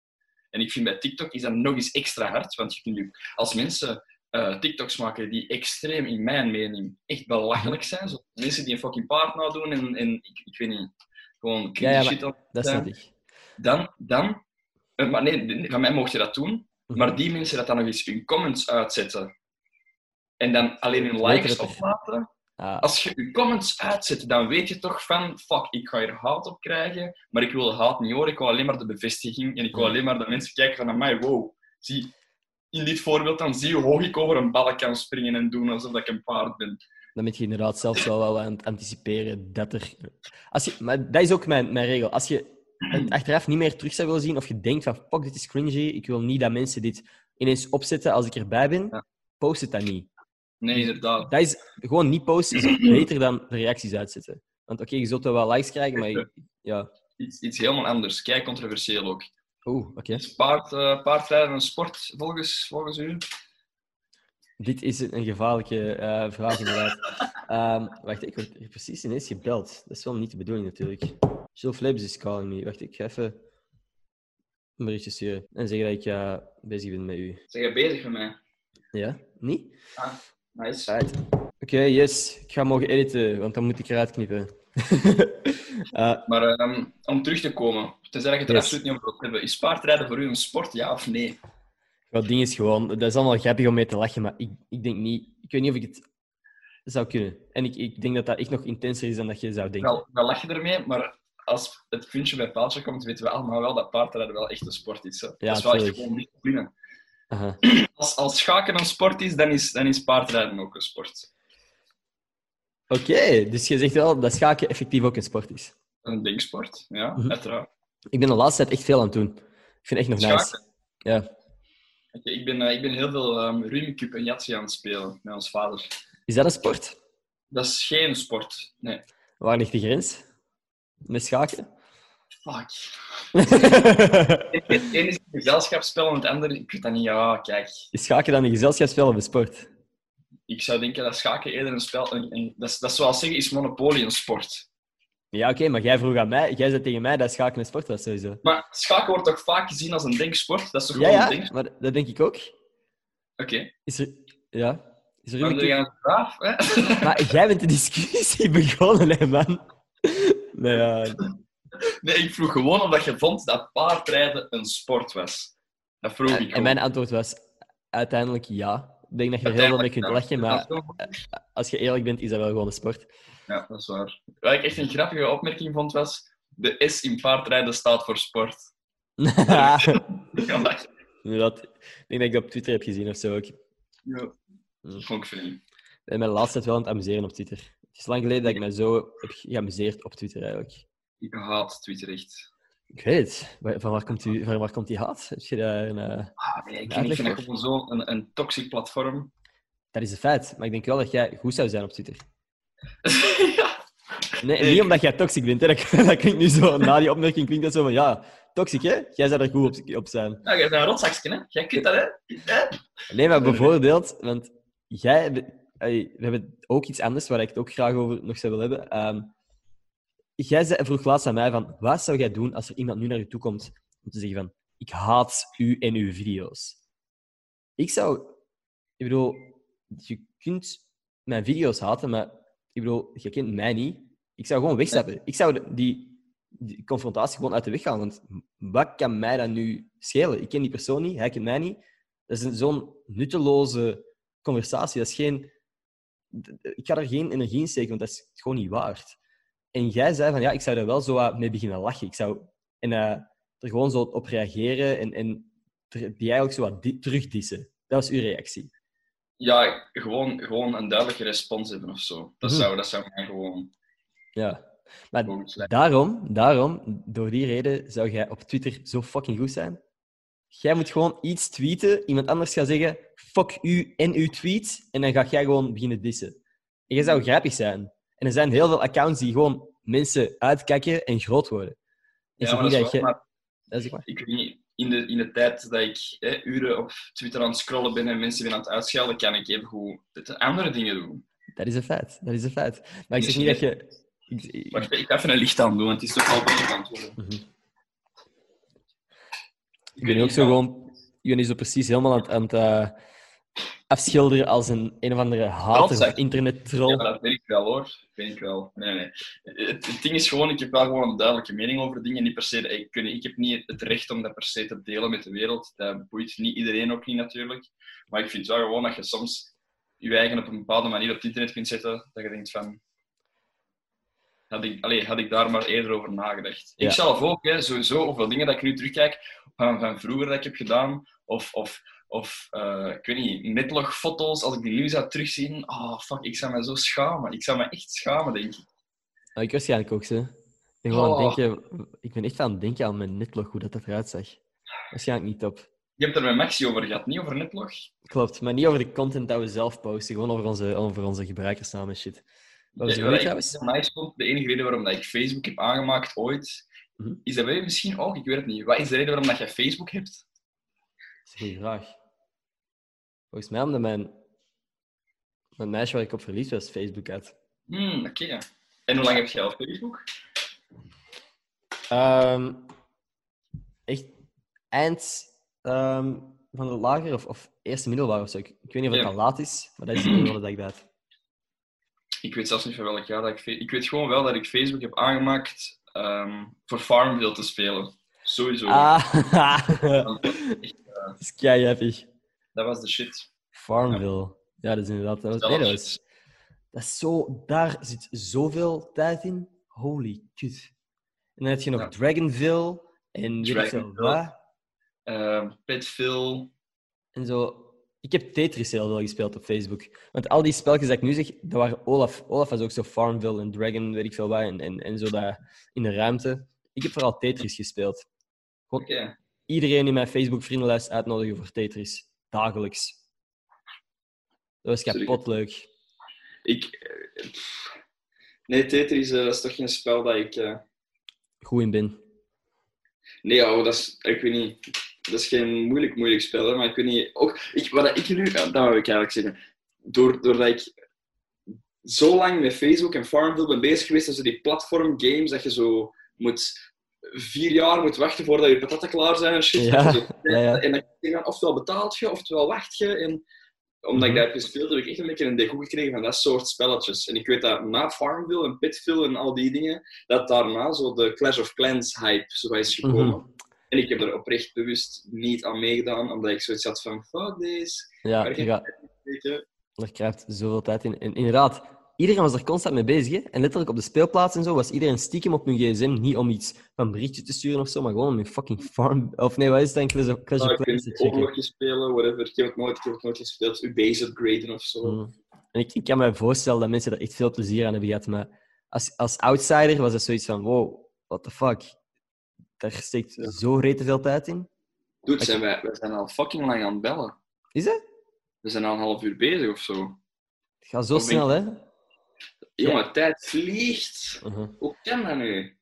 En ik vind bij TikTok is dat nog eens extra hard, want je kunt je, als mensen eh, TikToks maken die extreem, in mijn mening, echt belachelijk zijn, zo mensen die een fucking paard nadoen en, en ik, ik weet niet, gewoon Ja, cringe ja, shit aan Dat snap ik. dan, dan eh, maar nee, van mij mocht je dat doen, Mhm. maar die mensen dat dan nog eens hun comments uitzetten en dan alleen hun likes oplaten, Ah, als je je comments uitzet, dan weet je toch van, fuck, ik ga hier haat op krijgen, maar ik wil haat niet horen, ik wil alleen maar de bevestiging en ik wil Mm. alleen maar dat mensen kijken van, amai, wow, zie, in dit voorbeeld dan zie je hoe hoog ik over een balk kan springen en doen alsof ik een paard ben. dan ben je inderdaad zelfs wel, wel aan het anticiperen dat er... Als je, maar dat is ook mijn, mijn regel. Als je het achteraf niet meer terug zou willen zien, of je denkt van, fuck, dit is cringy, ik wil niet dat mensen dit ineens opzetten als ik erbij ben, Ja. post het dan niet. Nee, inderdaad. Dat is gewoon niet posten is *clears throat* beter dan de reacties uitzetten. Want oké, je zult wel likes krijgen, maar je- ja. Iets, iets helemaal anders, kei controversieel ook. Oeh, oké. Is paard, eh, paardrijden een sport volgens, volgens u? Dit is een gevaarlijke eh, vraag, inderdaad. *laughs* Ehm, wacht, ik word precies ineens gebeld. Dat is wel niet de bedoeling, natuurlijk. Jill Flips is calling me. Wacht, ik ga even een berichtje sturen en zeggen dat ik eh, bezig ben met u. Zijn jij bezig met mij? Ja? Niet? Nice. Right. Oké, yes. Ik ga mogen editen, want dan moet ik eruit knippen. *laughs* Eh, Maar ehm, om terug te komen, tenzij je het er Yes. absoluut niet over wilt hebben, is paardrijden voor u een sport, ja of nee? het ding is gewoon, dat is allemaal grappig om mee te lachen, maar ik, ik denk niet... Ik weet niet of ik het zou kunnen. En ik, ik denk dat dat echt nog intenser is dan dat je zou denken. Wel, wel lach je ermee, maar als het puntje bij paaltje komt, weten we allemaal wel dat paardrijden wel echt een sport is. Hè? Ja, dat is wel echt gewoon discipline. Als, als schaken een sport is, dan is, dan is paardrijden ook een sport. Oké, dus je zegt wel dat schaken effectief ook een sport is. Een denksport, ja, Mhm. uiteraard. Ik ben de laatste tijd echt veel aan het doen. Ik vind het echt nog nice. Schaken? Ja. Oké, ik, ben, eh, ik ben heel veel um, Rummikub en Yahtzee aan het spelen met ons vader. Is dat een sport? Dat is geen sport, nee. Waar ligt de grens? Met schaken? Fuck. *laughs* Het ene is een gezelschapsspel en het andere, ik weet dat niet. Ja, kijk. is schaken dan een gezelschapsspel of een sport? Ik zou denken dat schaken eerder een spel... Een, een- dat, is, dat is zoals zeggen, is Monopoly een sport? Ja, oké, maar jij vroeg aan mij, jij zei tegen mij dat schaken een sport was sowieso. Maar schaken wordt toch vaak gezien als een denksport? Dat is toch Ja, gewoon ja, een denksport? maar dat denk ik ook. Oké. Is er... Ja. Is er Dan een een vraag, hè? Maar jij bent de discussie *laughs* begonnen, hè, man. Nou ja, *laughs* Nee, ik vroeg gewoon omdat je vond dat paardrijden een sport was. Dat vroeg ik en, gewoon. en mijn antwoord was uiteindelijk ja. Ik denk dat je er heel veel mee kunt lachen, maar als je eerlijk bent, is dat wel gewoon een sport. Ja, dat is waar. Wat ik echt een grappige opmerking vond, was... De S in paardrijden staat voor sport. *laughs* Ja, dat Inderdaad. Ik denk dat ik dat op Twitter heb gezien of zo ook. ja. dat vond ik funny. Ik ben de laatste tijd wel aan het amuseren op Twitter. Het is lang geleden dat ik me zo heb geamuseerd op Twitter eigenlijk. Ik haat Twitter echt. Ik weet het. Van waar komt, u, van waar komt die haat? Heb je daar een, eh, Ah, nee, ik, Ja, ik vind uitleg dat gewoon zo een, een toxic platform. Dat is een feit. Maar ik denk wel dat jij goed zou zijn op Twitter. *laughs* ja. Nee, Nee, niet omdat jij toxic bent. Hè. Dat, dat klinkt nu zo, na die opmerking klinkt dat zo van, ja, toxic hè? Jij zou er goed op, op zijn. Nou, jij bent een rotzakje, hè? Jij kunt dat, hè? Nee, maar bijvoorbeeld, want jij... We hebben ook iets anders waar ik het ook graag over nog zou willen hebben. Ehm, jij zei, vroeg laatst aan mij van, wat zou jij doen als er iemand nu naar je toe komt om te zeggen van, ik haat u en uw video's. Ik zou... Ik bedoel, je kunt mijn video's haten, maar ik bedoel, je kent mij niet. Ik zou gewoon wegstappen. Ik zou die, confrontatie gewoon uit de weg gaan. Want wat kan mij dat nu schelen? Ik ken die persoon niet, hij kent mij niet. Dat is zo'n nutteloze conversatie. Dat is geen... Ik ga er geen energie in steken, want dat is gewoon niet waard. En jij zei van, ja, ik zou daar wel zo mee beginnen lachen. Ik zou en, eh, er gewoon zo op reageren en, en die eigenlijk zo wat di- terugdissen. Dat was uw reactie. Ja, gewoon, gewoon een duidelijke respons hebben of zo. Dat, Mhm. zou, dat zou mij gewoon Ja. Maar daarom, daarom, door die reden, zou jij op Twitter zo fucking goed zijn. Jij moet gewoon iets tweeten, iemand anders gaat zeggen, fuck u en uw tweet, en dan ga jij gewoon beginnen dissen. En jij zou grappig zijn. En er zijn heel veel accounts die gewoon mensen uitkijken en groot worden. Ik Ja, maar niet dat is dat je... wel, maar Dat is ik maar. ik weet niet, in de, in de tijd dat ik hè, uren op Twitter aan het scrollen ben en mensen ben aan het uitschelden, kan ik even goed andere dingen doen. Dat is een feit. Dat is een feit. Maar ik zeg niet je- dat je... Ik, ik- Wacht, ik ga even een licht aan doen, want het is toch wel beter aan het worden. Mhm. Ik Ik ben ook zo gewoon... Ben nu zo precies helemaal aan het, aan het eh, afschilderen als een een of andere hater internet-troll. Ja, dat weet ik wel hoor. Dat weet ik wel. Nee, nee. Het, het ding is gewoon, ik heb wel gewoon een duidelijke mening over dingen. Niet per se, ik, ik heb niet het recht om dat per se te delen met de wereld. Dat boeit niet iedereen ook niet natuurlijk. Maar ik vind wel gewoon dat je soms je eigen op een bepaalde manier op het internet kunt zetten. Dat je denkt van... Had ik, allee, had ik daar maar eerder over nagedacht. Ja. Ik zelf ook, hè, sowieso. Hoeveel dingen dat ik nu terugkijk van, van vroeger dat ik heb gedaan. Of, of, of eh, ik weet niet, netlogfoto's. Als ik die nu zou terugzien. Oh, fuck, ik zou me zo schamen. Ik zou me echt schamen, denk ik. Ah, ik waarschijnlijk ook, ze. Ik aan Oh. het denken, ik ben echt aan het denken aan mijn netlog, hoe dat, dat eruit zag. Waarschijnlijk niet top. Je hebt er met Maxi over gehad, niet over netlog? Klopt, maar niet over de content dat we zelf posten, gewoon over onze, over onze gebruikersnaam en shit. Ja, ik trouwens? nice vond, de enige reden waarom dat ik Facebook heb aangemaakt ooit, Mhm. is dat wij misschien ook, ik weet het niet. Wat is de reden waarom dat jij Facebook hebt? Dat is een goede vraag. Volgens mij omdat mijn, mijn meisje waar ik op verliefd was, Facebook had. Hmm, oké. En hoe lang heb jij op Facebook? Ehm, echt eind ehm, van de lager of, of eerste middelbaar of zo. Ik, ik weet niet of het Ja. al laat is, maar dat is de periode dat ik dat had. *clears throat* Ik weet zelfs niet van welk jaar dat ik... Ik weet gewoon wel dat ik Facebook heb aangemaakt ehm, voor Farmville te spelen. Sowieso. Ah, *laughs* Want dat is kei. Dat was de shit. Farmville. Ja, dat is inderdaad. Dat was, nee, dat, was, dat is zo, daar zit zoveel tijd in. Holy kut. dan heb je nog Ja. Dragonville en Dragonville. wat. Eh, Petville. En zo. Ik heb Tetris heel veel gespeeld op Facebook. Want al die spelletjes dat ik nu zeg, dat waren Olaf. Olaf was ook zo Farmville en Dragon, weet ik veel wat. En, en, en zo dat in de ruimte. Ik heb vooral Tetris gespeeld. Oké. Iedereen in mijn Facebook-vriendenlijst uitnodigen voor Tetris. Dagelijks. Dat was Sorry. kapot leuk. Ik... eh. Nee, Tetris, eh, dat is toch geen spel dat ik... eh, Goed in ben. Nee, ouwe, dat is... Ik weet niet... Dat is geen moeilijk, moeilijk spel, hè, maar ik weet niet... Ook, ik, wat ik nu... ja, Dat wil ik eigenlijk zeggen. Door, doordat ik zo lang met Facebook en Farmville ben bezig geweest, tussen die platform-games, dat je zo moet... Vier jaar moet wachten voordat je patatten klaar zijn en shit. Ja, ja, ja. En dan denk je, oftewel betaalt je, oftewel wacht je. En omdat ik Mhm. daar heb gespeeld, heb ik echt een beetje een degoe gekregen van dat soort spelletjes. En ik weet dat na Farmville en Pitville en al die dingen, dat daarna zo de Clash of Clans hype zo is gekomen. Mhm. En ik heb er oprecht bewust niet aan meegedaan, omdat ik zoiets had van, fuck this. Ja, je gaat- er kruipt zoveel tijd in. En inderdaad, iedereen was er constant mee bezig. Hè? En letterlijk op de speelplaats en zo was iedereen stiekem op hun gsm. Niet om iets van berichtje te sturen of zo, maar gewoon om hun fucking farm... Of nee, wat is het dan? Clash of, Clans te checken. oorlogjes spelen, whatever. Ik heb het nooit, ik heb het nooit gespeeld. Uw base upgraden of zo. Mm. En ik, ik kan me voorstellen dat mensen er echt veel plezier aan hebben gehad. Maar als, als outsider was het zoiets van: wow, what the fuck. Daar steekt Ja. zo rete veel tijd in. Dude, zijn wij, wij zijn al fucking lang aan het bellen. Is het? We zijn al een half uur bezig of zo. Het gaat zo Of snel, hè? Jongen, tijd vliegt. Uh-huh. Hoe kan dat nu?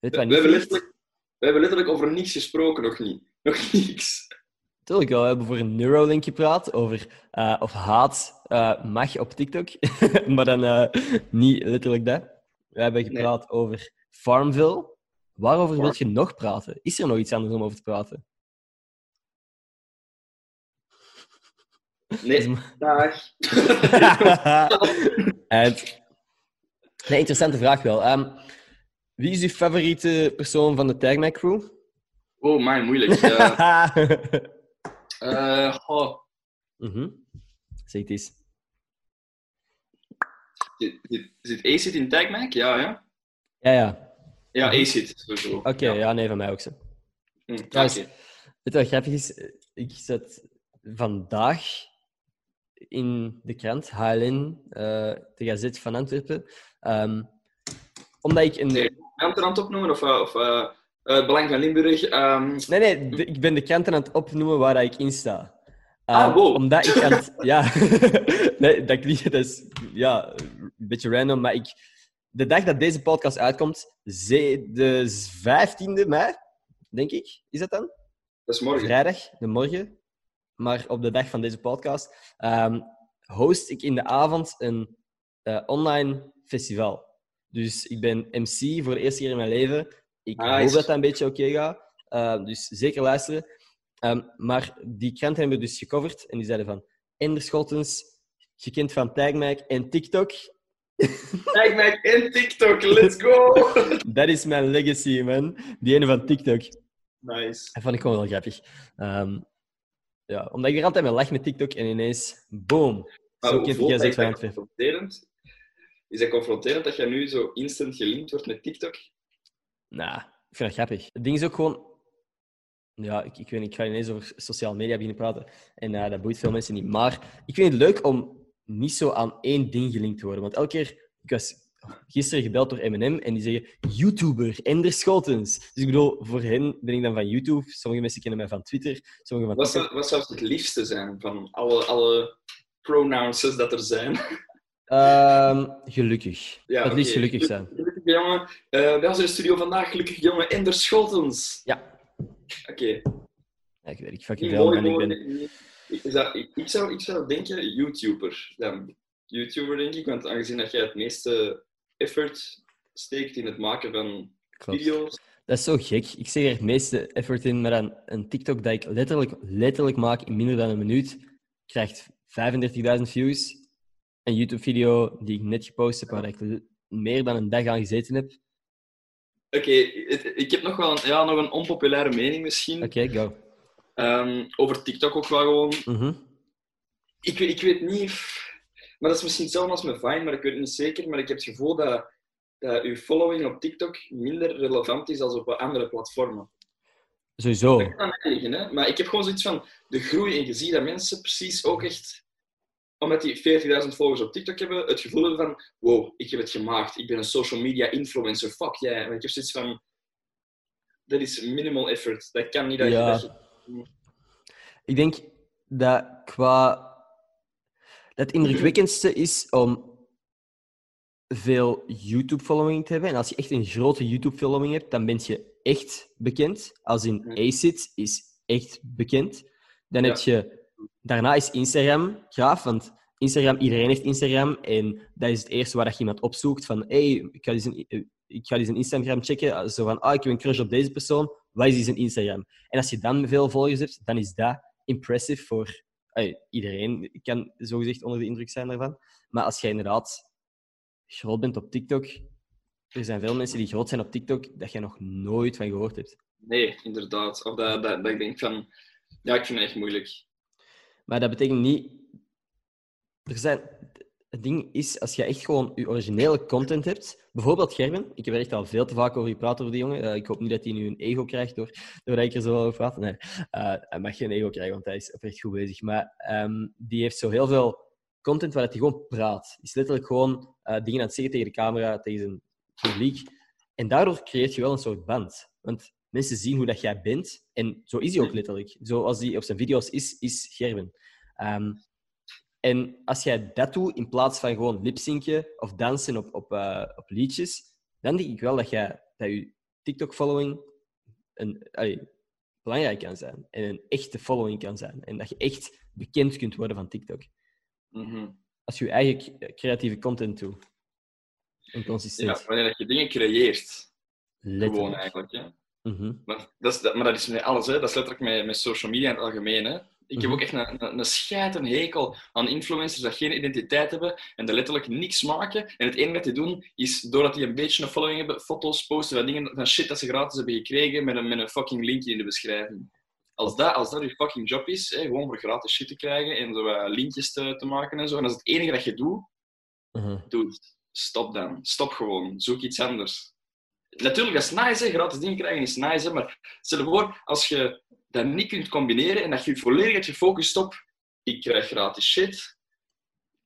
We, hebben letterlijk, we hebben letterlijk over niets gesproken, nog niet. Nog niets. Tuurlijk wel. We hebben voor een Neuralink gepraat over eh, of haat eh, mag op TikTok. *laughs* maar dan eh, niet letterlijk dat. We hebben gepraat over Farmville. Waarover Farm- wil je nog praten? Is er nog iets anders om over te praten? Nee, dag. *laughs* *laughs* Nee, interessante vraag wel. Ehm, wie is uw favoriete persoon van de Tag My Crew? Oh, man, moeilijk. *laughs* Eh *laughs* eh, goh. Mhm. Zeg het eens. Zit, zit ACID in TagMac? Ja, ja. Ja, ja. Ja. ACID, sowieso. Oké, ja. nee, van mij ook zo. Oké. Weet je wat grappig is? Ik zat vandaag in de krant, HLN, eh, de Gazet van Antwerpen. Ehm, omdat ik een... Nee, Kranten aan het opnoemen? Of, eh, of eh, het Belang van Limburg? ehm, Nee, nee, de- ik ben de kranten aan het opnoemen waar ik in sta. Ah, Ehm, wow. Omdat ik aan het... *laughs* Ja, *laughs* nee, dat klinkt... Dat is ja, een beetje random, maar ik... De dag dat deze podcast uitkomt, de 15e mei, denk ik, is dat dan? dat is morgen. Vrijdag, de morgen. Maar op de dag van deze podcast host ik in de avond een eh, online festival. Dus ik ben MC voor de eerste keer in mijn leven. Ik Nice. hoop dat dat een beetje oké gaat. Eh, dus zeker luisteren. Ehm, maar die kranten hebben dus gecoverd en die zeiden van Ender Scholtens, gekend van Tagmac en TikTok. *laughs* TagMac en TikTok, let's go! *laughs* Dat is mijn legacy, man. Die ene van TikTok. nice. Dat vond ik gewoon wel grappig. Ehm, ja, omdat ik er altijd mee lach met TikTok en ineens, boom. Zo kent zit van Antwerpen. Is dat confronterend dat je nu zo instant gelinkt wordt met TikTok? Nou, ik vind dat grappig. Het ding is ook gewoon... Ja, ik, ik weet niet, ik ga ineens over sociale media beginnen praten. En eh, dat boeit veel mensen niet. Maar ik vind het leuk om niet zo aan één ding gelinkt te worden. Want elke keer... Ik was gisteren gebeld door M&M en die zeggen YouTuber, Ender Schotens. Dus ik bedoel, voor hen ben ik dan van YouTube. Sommige mensen kennen mij van Twitter. Sommige van Wat zou, wat zou het liefste zijn van alle, alle pronouns dat er zijn? Ehm, gelukkig. Ja, het liefst oké. gelukkig zijn. Gelukkig jongen. Eh bij ons in de studio vandaag, gelukkig jongen, Ender Scholtens. Ja. Oké. Ja, ik weet ik fucking man. Ik ben... Ik, is dat- ik, ik zou, ik zou denken YouTuber. Ja, YouTuber denk ik, want aangezien dat jij het meeste effort steekt in het maken van Klopt. video's. Dat is zo gek. Ik zeg er het meeste effort in, maar dan een TikTok dat ik letterlijk, letterlijk maak in minder dan een minuut, krijgt 35.000 views. Een YouTube-video die ik net gepost heb, waar ik meer dan een dag aan gezeten heb. Oké, ik heb nog wel een, ja, nog een onpopulaire mening misschien. Oké, go. Ehm, over TikTok ook wel gewoon. Mhm. Ik, weet- ik weet niet, maar dat is misschien hetzelfde als met Vine, maar ik weet het niet zeker. Maar ik heb het gevoel dat dat uw following op TikTok minder relevant is dan op andere platformen. Sowieso. Dat kan liggen, hè? Maar ik heb gewoon zoiets van de groei en je ziet dat mensen precies ook echt, omdat die 40.000 volgers op TikTok hebben, het gevoel hebben van wow, ik heb het gemaakt. Ik ben een social media influencer. Fuck jij. Yeah. Ik heb zoiets van dat is minimal effort. Dat kan niet dat Ja. je... Dat je Ik denk dat qua... Dat het indrukwekkendste is om veel YouTube-following te hebben. En als je echt een grote YouTube-following hebt, dan ben je echt bekend. Als in. ACID is echt bekend. Dan Ja. heb je... Daarna is Instagram graaf, want Instagram, iedereen heeft Instagram. En dat is het eerste waar dat je iemand opzoekt. Van, hey, ik ga eens een, een Instagram checken. Zo van, ah, ik heb een crush op deze persoon. Wat is zijn Instagram? En als je dan veel volgers hebt, dan is dat impressive voor Allee, iedereen. kan zogezegd onder de indruk zijn daarvan. Maar als jij inderdaad groot bent op TikTok, er zijn veel mensen die groot zijn op TikTok, dat jij nog nooit van gehoord hebt. Nee, inderdaad. Of dat, dat, dat ik denk van... Ja, ik vind het echt moeilijk. Maar dat betekent niet... Er zijn... Het ding is, als je echt gewoon je originele content hebt, bijvoorbeeld Gerben, ik heb er echt al veel te vaak over gepraat over die jongen. Eh, ik hoop niet dat hij nu een ego krijgt door, doordat ik er zo over praat. Nee, eh, hij mag geen ego krijgen, want hij is oprecht goed bezig. Maar ehm, die heeft zo heel veel content waar hij gewoon praat. Is letterlijk gewoon eh, dingen aan het zeggen tegen de camera, tegen zijn publiek. En daardoor creëert je wel een soort band. Want mensen zien hoe dat jij bent. En zo is hij ook letterlijk. Zoals hij op zijn video's is, is Gerben. Ehm, en als jij dat doet, in plaats van gewoon lipzinken of dansen op, op, eh, op liedjes, dan denk ik wel dat, jij, dat je TikTok-following een, allee, belangrijk kan zijn. En een echte following kan zijn. En dat je echt bekend kunt worden van TikTok. Mhm. Als je je eigen creatieve content doet. En consistent. Ja, wanneer je dingen creëert. Letterlijk. Gewoon eigenlijk. Mhm. Maar dat, is, dat, maar dat is met alles, hè. dat is letterlijk met, met social media in het algemeen. Hè. Ik heb Mhm. ook echt een, een, een scheid, een hekel aan influencers dat geen identiteit hebben en dat letterlijk niks maken. En het enige wat die doen, is doordat die een beetje een following hebben, foto's posten van dingen, van shit dat ze gratis hebben gekregen met een, met een fucking linkje in de beschrijving. Als dat, als dat je fucking job is, hè, gewoon voor gratis shit te krijgen en zo wat linkjes te, te maken en zo, en dat is het enige dat je doet, Mhm. Dude, stop dan. Stop gewoon. Zoek iets anders. Natuurlijk, dat is nice, hè. gratis dingen krijgen is nice, hè. maar stel je voor, als je dat niet kunt combineren en dat je volledig hebt gefocust op ik krijg gratis shit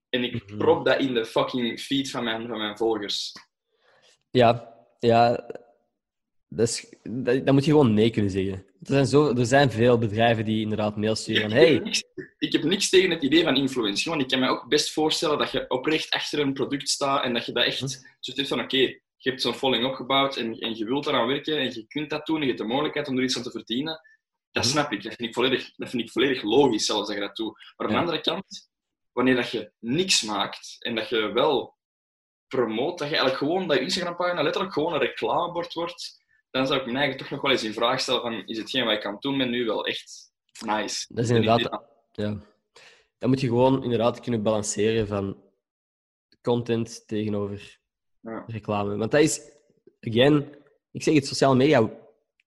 en ik Mhm. prop dat in de fucking feed van mijn, van mijn volgers. Ja, ja. Dat, is, dat, dat moet je gewoon nee kunnen zeggen. Er zijn, zo, er zijn veel bedrijven die inderdaad mails sturen van Ik, heb hey, niks, ik heb niks tegen het idee van influencer, want ik kan me ook best voorstellen dat je oprecht achter een product staat en dat je dat echt hebt van oké, je hebt zo'n following opgebouwd en, en je wilt eraan werken en je kunt dat doen en je hebt de mogelijkheid om er iets aan te verdienen. Dat Mhm. snap ik. Dat vind ik volledig, dat vind ik volledig logisch zelfs dat je dat doet. Maar aan de andere kant, wanneer dat je niks maakt en dat je wel promoot, dat je eigenlijk gewoon dat je Instagram-pagina letterlijk gewoon een reclamebord wordt, dan zou ik me eigenlijk toch nog wel eens in vraag stellen van is hetgeen wat ik aan het doen ben nu wel echt nice? Dat is inderdaad- Ja. Dan moet je gewoon inderdaad kunnen balanceren van content tegenover Ja. reclame. Want dat is, again, ik zeg het, sociale media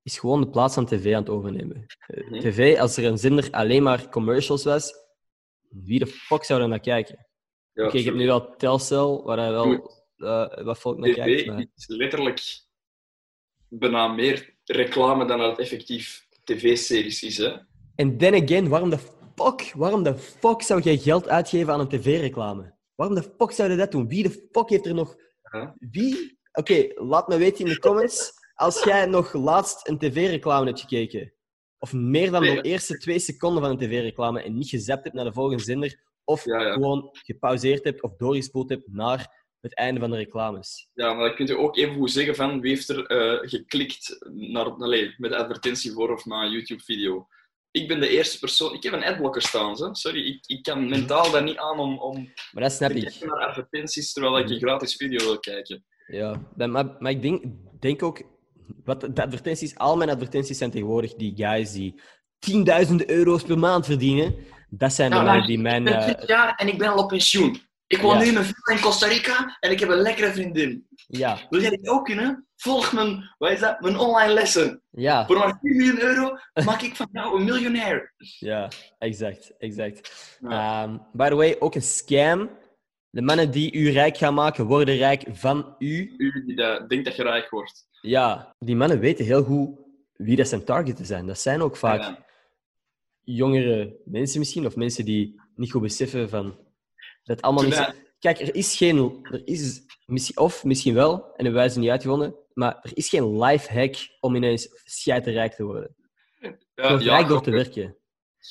is gewoon de plaats van tv aan het overnemen. Eh, Mhm. TV, als er een zender alleen maar commercials was, wie de fuck zou er naar kijken? Ja, Oké, ik heb nu wel Telcel, waar hij wel eh, wat volk naar kijkt. TV Maar... is letterlijk bijna meer reclame dan dat het effectief tv-series is. Hè? En then again, waarom de fuck, waarom de fuck zou jij geld uitgeven aan een tv-reclame? Waarom de fuck zou je dat doen? Wie de fuck heeft er nog... Wie? Oké, laat me weten in de comments als jij nog laatst een tv-reclame hebt gekeken. Of meer dan de eerste twee seconden van een tv-reclame en niet gezapt hebt naar de volgende zender. Of Ja, ja. gewoon gepauzeerd hebt of doorgespoeld hebt naar het einde van de reclames. Ja, maar dan kun je ook even goed zeggen van wie heeft er eh, geklikt naar, allee, met de advertentie voor of na een YouTube-video. Ik ben de eerste persoon... Ik heb een adblocker staan, hè. sorry. Ik, ik kan mentaal daar niet aan om, om Maar dat snap te ik. kijken naar advertenties terwijl ik een gratis video wil kijken. Ja, maar, maar ik denk, denk ook, wat de advertenties, al mijn advertenties zijn tegenwoordig die guys die tienduizenden euro's per maand verdienen. Dat zijn de Nou, mannen maar die mijn. Ik ben eh, 20 jaar en ik ben al op pensioen. Ik woon Ja. nu in villa in Costa Rica en ik heb een lekkere vriendin. ja, Wil jij dit ook kunnen? Volg mijn, wat is dat? mijn online lessen. ja, Voor maar 4 miljoen euro maak ik van jou een miljonair. *laughs* ja, exact, exact. Ja. Ehm, by the way, ook een scam De mannen die u rijk gaan maken, worden rijk van u. U die dat denkt dat je rijk wordt. Ja, die mannen weten heel goed wie dat zijn targeten zijn. Dat zijn ook vaak Ja. jongere mensen misschien, of mensen die niet goed beseffen van dat allemaal niet... Kijk, er is geen... Er is, missie- of misschien wel, en hebben wij ze niet uitgevonden, maar er is geen life hack om ineens rijk te worden. Ja, ja, rijk door te werken.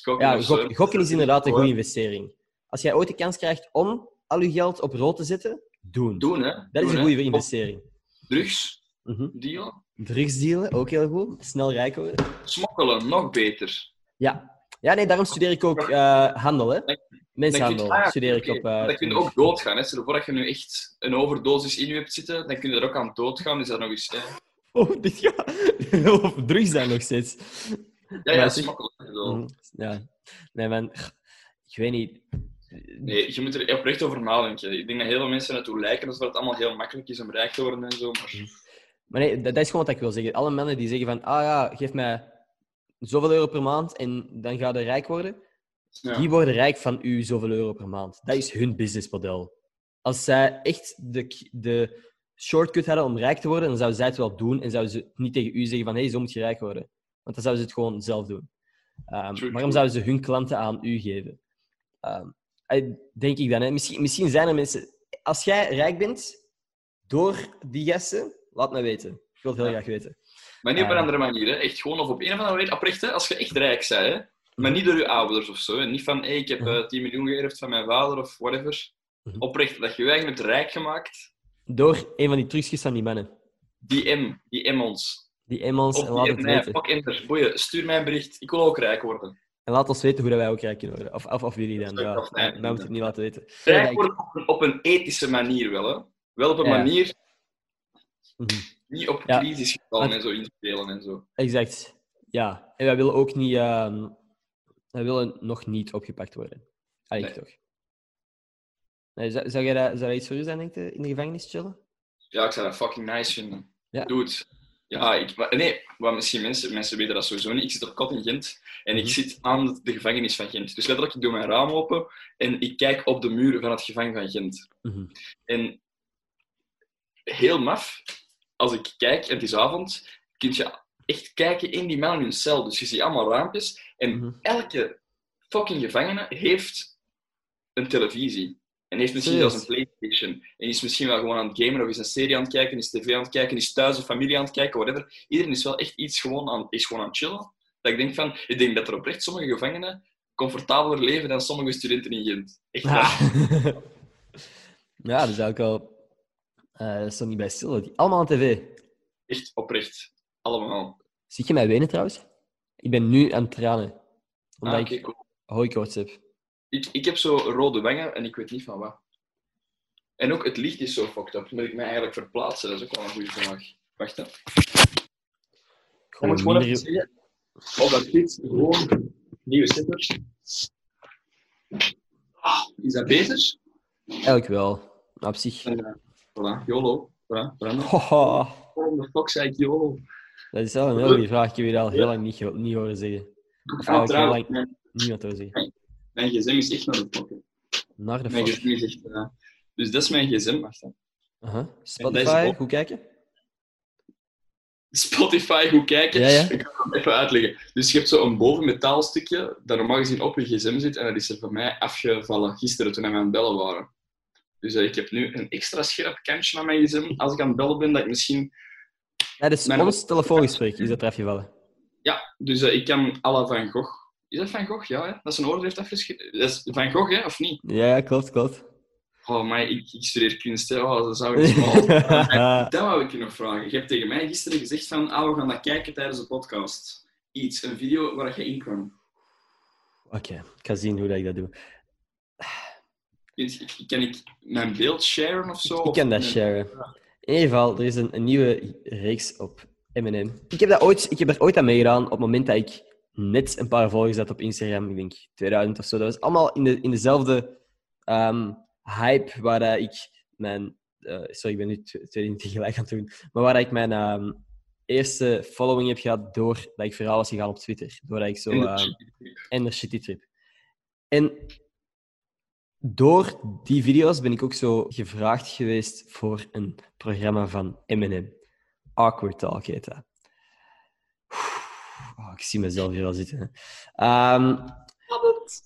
Gokken Ja, gok- gokken is inderdaad een goede investering. Als jij ooit de kans krijgt om al je geld op rood te zetten, doen. Doen, hè. Dat is een goede investering. Drugs, Mhm. dealen. Drugsdealen, ook heel goed. Snel rijk worden. Smokkelen, nog beter. Ja. Ja, nee, daarom studeer ik ook eh, handel, hè. Dan Mensenhandel ja, studeer ik oké. op... eh, dan kun je ook doodgaan. Hè. Stel voor dat je nu echt een overdosis in je hebt zitten, dan kun je er ook aan doodgaan. Is dat nog eens... Hè. Oh, *laughs* dit gaat... *laughs* of drugs zijn nog steeds. Ja, ja. Zo. Mhm. Ja. Nee, man. Ik weet niet. Nee, je moet er oprecht over nadenken. Ik denk dat heel veel mensen naartoe lijken alsof het allemaal heel makkelijk is om rijk te worden en zo. Maar Maar nee, dat, dat is gewoon wat ik wil zeggen. Alle mannen die zeggen van, ah ja, geef mij zoveel euro per maand en dan ga je rijk worden. Ja. Die worden rijk van u zoveel euro per maand. Dat is hun businessmodel. Als zij echt de, de shortcut hadden om rijk te worden, dan zouden zij het wel doen en zouden ze niet tegen u zeggen van, hé, hey, zo moet je rijk worden. Want dan zouden ze het gewoon zelf doen. Ehm, True, waarom zouden ze hun klanten aan u geven? Ehm, eh, denk ik dan. Hè. Misschien, misschien zijn er mensen... Als jij rijk bent door die gasten, laat me weten. Ik wil het heel Ja. graag weten. Maar niet op een Ah. andere manier. Hè. Echt gewoon of op een of andere manier oprecht. Hè. Als je echt rijk bent. Maar Mhm. niet door je ouders of zo. Hè. Niet van, hey, ik heb Mhm. eh 10 miljoen geërfd van mijn vader of whatever. Mhm. Oprecht, dat je je eigenlijk rijk gemaakt. Door een van die trucjes van die mannen. Die M, die M ons. Die emmons, Of en laat het M, nee, weten. fuck enter. Boeien, stuur mij een bericht. Ik wil ook rijk worden. En laat ons weten hoe dat wij ook rijk kunnen worden. Of, of, of jullie dan. Ja, wij moeten het niet laten weten. Rijk Ja, worden op een, op een ethische manier wel, hè. Wel op een Ja. manier, Mhm. niet op Ja. crisisgevallen Want- en zo inspelen en zo. Exact. Ja. En wij willen ook niet... ehm, wij willen nog niet opgepakt worden. Eigenlijk toch. Nee, zou, zou, jij dat, zou dat iets voor u zijn, denk je, in de gevangenis chillen? Ja, ik zou dat fucking nice vinden. Ja. Doe het. Ja, ik, maar- nee, wat misschien mensen, mensen weten dat sowieso niet. Ik zit op kot in Gent en ik Mhm. zit aan de, de gevangenis van Gent. Dus letterlijk, ik doe mijn raam open en ik kijk op de muren van het gevangen van Gent. Mhm. En heel maf, als ik kijk en het is avond, kun je echt kijken in die mannen hun cel. Dus je ziet allemaal raampjes en Mhm. elke fucking gevangene heeft een televisie. En heeft misschien zelfs een Playstation. En is misschien wel gewoon aan het gamen, of is een serie aan het kijken, is tv aan het kijken, is thuis een familie aan het kijken, whatever. Iedereen is wel echt iets gewoon aan, is gewoon aan het chillen. Dat ik denk van, ik denk dat er oprecht sommige gevangenen comfortabeler leven dan sommige studenten in Gent. Echt waar. Ja. *laughs* ja, dat is ook wel... eh dat niet bij stil. Die- Allemaal aan tv. Echt oprecht. Allemaal. Zie je mij wenen trouwens? Ik ben nu aan het tranen. Omdat Ah, oké, ik hooikoorts heb. ik, ik heb zo rode wangen en ik weet niet van wat. En ook het licht is zo fucked up. Moet ik mij eigenlijk verplaatsen? Dat is ook wel een goede vraag. Wacht, hè. Ik moet gewoon even zeggen of dat dit gewoon nieuwe zitters. Ah, is dat beter? Eigenlijk wel. Op zich. Eh, voilà, YOLO. Voilà, Brandon. Haha. Waarom de fuck zei ik YOLO? Dat is wel een heel goede vraag. Ik heb je al heel lang niet, niet horen zeggen. Of eigenlijk heel lang mijn, niemand horen zeggen. mijn gsm is echt naar de hè. Naar de Mijn fuck. gsm is echt... eh, dus dat is mijn gsm. Aha. deze Spotify, goed kijken? Spotify goed kijken. Ja, ja. Ik ga het even uitleggen. Dus je hebt zo een boven metaalstukje dat normaal gezien op je gsm zit en dat is er voor mij afgevallen gisteren toen we aan het bellen waren. Dus eh, ik heb nu een extra scherp kantje aan mijn gsm als ik aan het bellen ben, dat ik misschien... Ja, dus Mijn- ons telefoongesprek is dat eraf gevallen. Ja, dus eh, ik kan alle Van Gogh... Is dat Van Gogh? Ja, hè? dat zijn oordeel heeft afgeschreven. Dat is Van Gogh, hè? Of niet? Ja, ja, klopt, klopt. Oh, maar ik, ik studeer kunst, hè. Oh, dat zou ik. *laughs* Dat wou ik je nog vragen. Je hebt tegen mij gisteren gezegd van, ah, we gaan dat kijken tijdens de podcast. Iets, een video waar je in kwam. Oké, ik ga zien hoe dat ik dat doe. Kan ik mijn beeld sharen of zo? Ik kan dat sharen. In ieder geval, er is een, een nieuwe reeks op M&M. Ik heb, dat ooit, ik heb er ooit aan meegedaan op het moment dat ik net een paar volgers had op Instagram. Ik denk 2000 of zo. Dat was allemaal in, de, in dezelfde ehm, hype waar dat ik mijn... eh, sorry, ik ben nu tw- twee dingen tegelijk aan het doen. Maar waar dat ik mijn ehm, eerste following heb gehad doordat ik viraal was gegaan op Twitter. Doordat ik zo... Shit. en de Shitty Trip. En door die video's ben ik ook zo gevraagd geweest voor een programma van Eminem. Awkward Talk heet dat. Oh, ik zie mezelf hier al zitten. Ehm,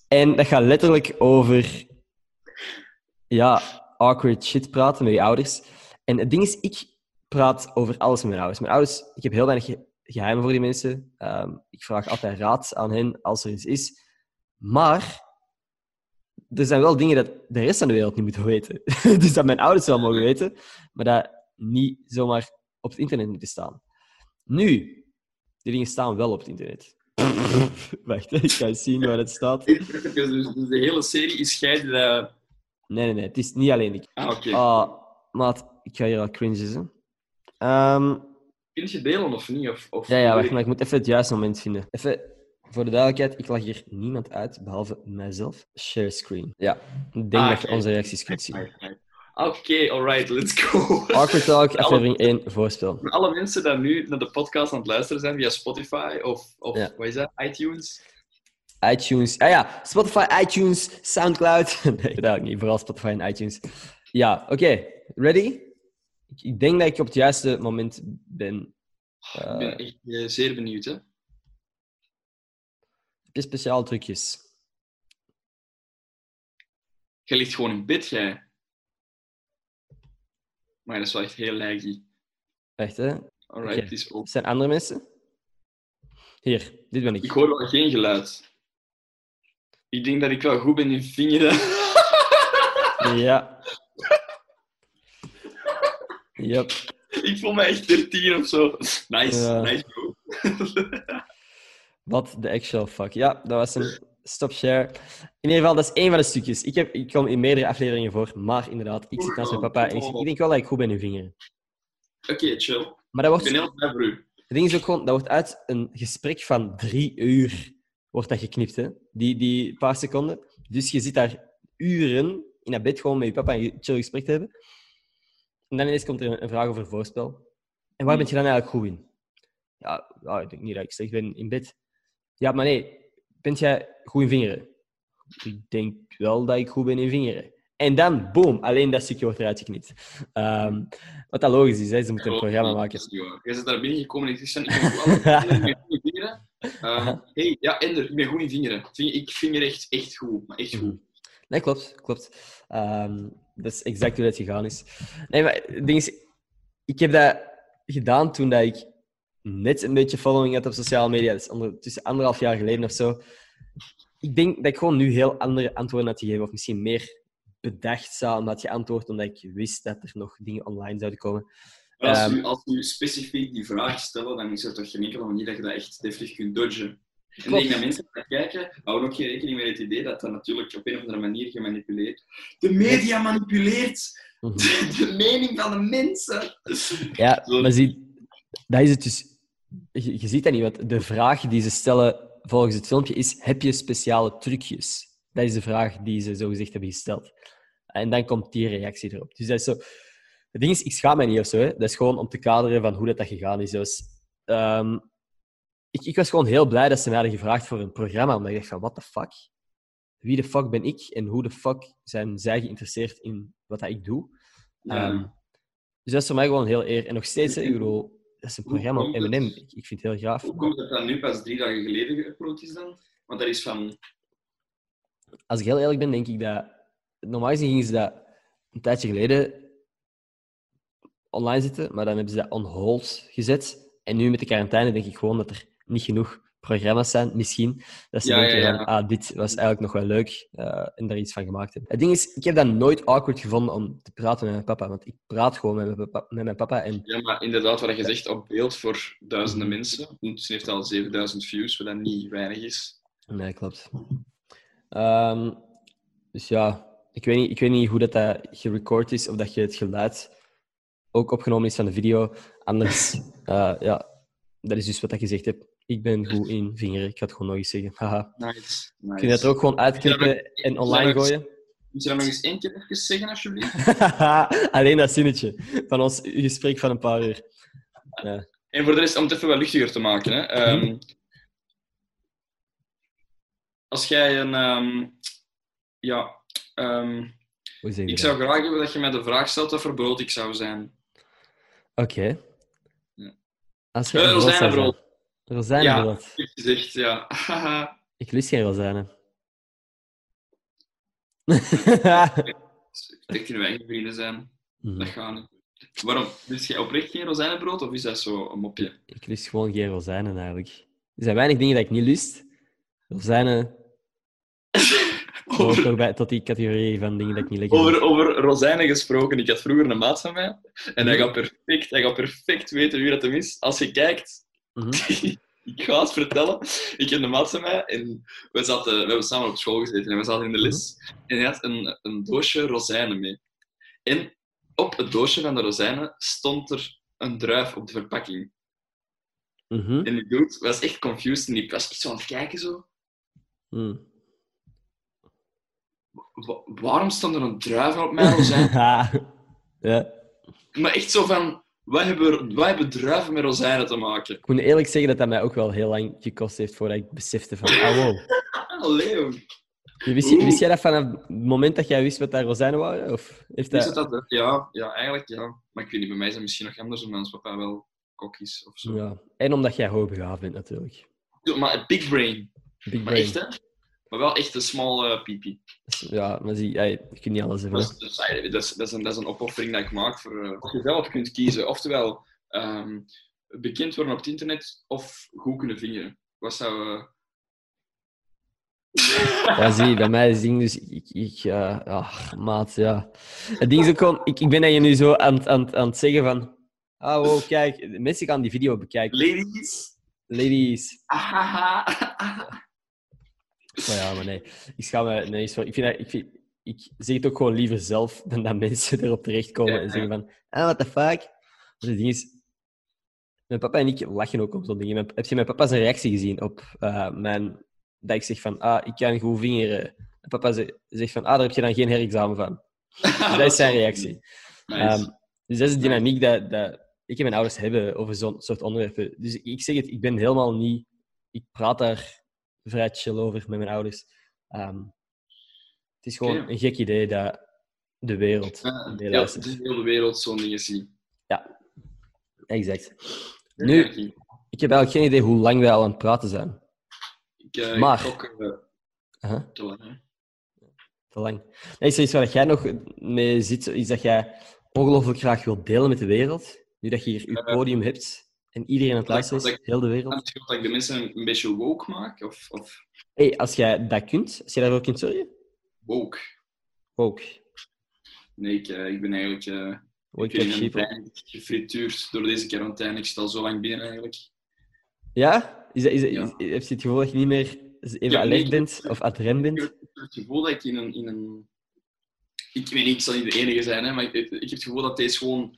en dat gaat letterlijk over ja, awkward shit praten met je ouders. En het ding is, ik praat over alles met mijn ouders. Mijn ouders, ik heb heel weinig ge- geheimen voor die mensen. Ehm, ik vraag altijd raad aan hen als er iets is. Maar er zijn wel dingen dat de rest van de wereld niet moet weten. *laughs* dus dat mijn ouders wel mogen weten, maar dat niet zomaar op het internet moeten staan. Nu, die dingen staan wel op het internet. *laughs* Wacht, ik ga eens zien waar het staat. Dus de hele serie is jij die dat... Nee, nee, nee, het is niet alleen ik. Ah, oké. Ah, maat, ik ga hier al cringen. Hè. Ehm, Kun je delen of niet? Of, of ja, ja, wacht, maar ik moet even het juiste moment vinden. Even voor de duidelijkheid, ik lag hier niemand uit, behalve mijzelf. Share screen. Ja, ik denk Ah, dat je onze reacties kunt zien. Oké, alright, let's go. Awkward *laughs* Talk, aflevering 1, voorspel. Voor alle mensen die nu naar de podcast aan het luisteren zijn via Spotify of, of Ja. wat is dat, iTunes. iTunes. Ah ja, Spotify, iTunes, Soundcloud. *laughs* nee, dat niet. Vooral Spotify en iTunes. Ja, oké. Ready? Ik, denk dat ik op het juiste moment ben. Ik ben echt eh, zeer benieuwd, hè. Heb je speciale trucjes? Jij ligt gewoon in bed, jij. Maar dat is wel echt heel laggy. Echt, hè? Alright, het is. Zijn andere mensen? Hier, dit ben Ik ik. hoor wel geen geluid. Ik denk dat ik wel goed ben in vingeren. *laughs* Ja. *laughs* Yep. ik voel me echt 13 of zo. Nice, Ja. nice bro. *laughs* What the actual fuck. Ja, dat was een stop share. In ieder geval, dat is één van de stukjes. Ik, heb, ik kom in meerdere afleveringen voor, maar inderdaad, ik zit naast mijn papa en ik, ik denk wel dat ik goed ben in vingeren. Oké, chill. Maar dat Ik ben wordt, heel blij voor u. het ding is ook gewoon, dat wordt uit een gesprek van drie uur wordt dat geknipt, hè? Die, die paar seconden. Dus je zit daar uren in dat bed gewoon met je papa een chill gesprek te hebben. En dan ineens komt er een, vraag over voorspel. En waar ben je dan eigenlijk goed in? Ja, ja, ik denk niet dat ik slecht ben in bed. Ja, maar nee, ben jij goed in vingeren? Ik denk wel dat ik goed ben in vingeren. En dan, boom, alleen dat stukje wordt eruit geknipt. Ehm, wat dat logisch is, hè? ze moeten een programma maken. Jij bent daar binnengekomen en ik zeg, *laughs* ik ben goed in vingeren. Ehm, hey, ja, Ender, ik ben goed in vingeren. Ving- Ik vinger echt, echt goed, maar echt goed. Nee, klopt, klopt. Ehm, dat is exact hoe dat gegaan is. Nee, maar het ding is, ik heb dat gedaan toen dat ik net een beetje following had op sociale media. Is ondertussen anderhalf jaar geleden of zo. Ik denk dat ik gewoon nu heel andere antwoorden had gegeven, of misschien meer bedachtzaam had geantwoord, omdat ik wist dat er nog dingen online zouden komen. Maar als, Ehm. u, als u specifiek die vraag stellen, dan is er toch geen enkele manier dat je dat echt deftig kunt dodgen. En ik denk dat mensen kijken, houden ook geen rekening met het idee dat dat natuurlijk op een of andere manier gemanipuleerd De media manipuleert Mhm. *laughs* de mening van de mensen. Ja, maar zie, dat is het dus. Je, je ziet dat niet, want de vraag die ze stellen volgens het filmpje is: heb je speciale trucjes? Dat is de vraag die ze zogezegd hebben gesteld. En dan komt die reactie erop. Dus dat is zo. Het ding is, ik schaam mij niet of zo. Hè. Dat is gewoon om te kaderen van hoe dat, dat gegaan is. Dus, ehm, ik, ik was gewoon heel blij dat ze mij hadden gevraagd voor een programma. Omdat ik dacht van, what the fuck? Wie de fuck ben ik? En hoe de fuck zijn zij geïnteresseerd in wat dat ik doe? Ja. Ehm, dus dat is voor mij gewoon heel eer. En nog steeds, ik bedoel, dat is een programma op? M&M. Ik, ik vind het heel gaaf. Hoe komt het dat nu pas drie dagen geleden geüpload is dan? Want dat is van... Als ik heel eerlijk ben, denk ik dat... Normaal gezien gingen ze dat een tijdje geleden online zetten, maar dan hebben ze dat on hold gezet. En nu met de quarantaine denk ik gewoon dat er niet genoeg programma's zijn, misschien. Dat ze Ja, denken ja, ja. van, ah, dit was eigenlijk nog wel leuk eh, en daar iets van gemaakt hebben. Het ding is, ik heb dat nooit awkward gevonden om te praten met mijn papa, want ik praat gewoon met mijn papa, met mijn papa en Ja, maar inderdaad, wat je zegt, op beeld voor duizenden mensen. Ondertussen heeft al 7000 views, wat dat niet weinig is. Nee, klopt. Ehm, dus ja, ik weet, niet, ik weet niet hoe dat, dat gerecord is, of dat je het geluid ook opgenomen is van de video. Anders, *laughs* eh, ja, dat is dus wat ik gezegd heb. Ik ben goed in vingeren. Ik ga het gewoon nog eens zeggen. *laughs* Haha. Nice. Kun je nice. dat er ook gewoon uitknippen en online gooien? Moet je dat nog eens één keer even zeggen, alsjeblieft? *laughs* Alleen dat zinnetje van ons gesprek van een paar uur. En voor de rest, om het even wat luchtiger te maken. Hè. Ehm, als jij een... ehm, ja, Ehm, ik dat? zou graag hebben dat je mij de vraag stelt wat voor brood ik zou zijn. Oké. Ja. Als je Eh, brood Ik heb gezegd, ja. *laughs* Ik lust geen rozijnen. Dat kunnen wij geen vrienden zijn. Mhm. Dat gaat niet. Waarom? Dus jij oprecht geen rozijnenbrood of is dat zo een mopje? Ik lust gewoon geen rozijnen eigenlijk. Er zijn weinig dingen dat ik niet lust. Rozijnen hoort over, bij, tot die categorie van dingen dat ik niet lekker over, vind. over rozijnen gesproken. Ik had vroeger een maat van mij. En hij Mhm. gaat perfect, hij gaat perfect weten wie dat hem is. Als je kijkt, Mhm. *laughs* ik ga het vertellen. Ik heb een maat van mij en we, zaten, we hebben samen op school gezeten en we zaten in de les. En hij had een, een doosje rozijnen mee. En op het doosje van de rozijnen stond er een druif op de verpakking. Mhm. En die dude was echt confused en die was echt zo aan het kijken zo. Mhm. Wa- waarom stond er een druif op mijn rozijn? *laughs* ja. maar echt zo van, wij hebben, hebben druiven met rozijnen te maken. Ik moet eerlijk zeggen dat dat mij ook wel heel lang gekost heeft voordat ik besefte van, ah wow. *laughs* Je Wist, jij dat vanaf het moment dat jij wist wat daar rozijnen waren? Of heeft Is dat... dat? Ja, ja, eigenlijk ja. Maar ik weet niet, bij mij is het misschien nog anders, omdat ons papa wel kok is of zo. Ja. En omdat jij hoogbegaafd bent, natuurlijk. Ja, Maar big brain. Big Maar brain. echt, hè? Maar wel echt een small pipi. Ja, maar zie, je kunt niet alles hebben. Dat is, dat, is, dat, een, dat is een opoffering dat ik maak voor uh, je zelf kunt kiezen. Oftewel, ehm, bekend worden op het internet of goed kunnen vingeren. Wat zou... eh, Ja, zie, bij mij is het ding dus... Ik, ik, ja, ach, maat, ja. Het ding is ook gewoon... Ik, ik ben dat je nu zo aan, het- aan, aan het zeggen van... Ah, wow, kijk. Mensen gaan die video bekijken. Ladies! Ladies. Ahaha. Maar ja, maar nee. Ik schaam me... Nee, sorry. Ik, vind dat, ik, vind, ik zeg het ook gewoon liever zelf dan dat mensen *laughs* erop terechtkomen Ja, en zeggen van... Ah, what the fuck? Maar het ding is... Mijn papa en ik lachen ook om zo'n dingen. Heb je mijn papa zijn reactie gezien op eh, mijn... Dat ik zeg van... Ah, ik kan goed vingeren. En papa ze- zegt van... Ah, daar heb je dan geen herexamen van. *laughs* Dus dat is zijn reactie. Nice. Ehm, dus dat is de dynamiek dat, dat ik en mijn ouders hebben over zo'n soort onderwerpen. Dus ik zeg het, ik ben helemaal niet... Ik praat daar vrij chill over met mijn ouders. Ehm, het is gewoon een gek idee dat de wereld Ja, ja, meeluistert. de hele wereld zo'n dingen ziet. Exact. Ja, Nu- kijk, ik- heb eigenlijk geen idee hoe lang wij al aan het praten zijn. Ik, eh, Maar- ik eh, Aha, te lang, hè. te lang. Nee, is er iets waar jij nog mee zit? Is dat jij ongelooflijk graag wilt delen met de wereld? Nu dat je hier je Eh, podium hebt en iedereen aan het luisteren is, heel de wereld. Dat ik de mensen een beetje woke maak, of, of Hey, als jij dat kunt, als je daarvoor kunt zorgen, woke. ook. Nee, ik, eh, ik ben eigenlijk eh, Wake ik ben gefrituurd door deze quarantaine. Ik stel zo lang binnen eigenlijk. Ja? Is is, Ja. heb je het gevoel dat je niet meer even Ja, alert bent of ad rem Ik bent? heb het gevoel dat ik in een... In een ik weet niet, ik zal niet de enige zijn, hè, maar ik, ik heb het gevoel dat deze gewoon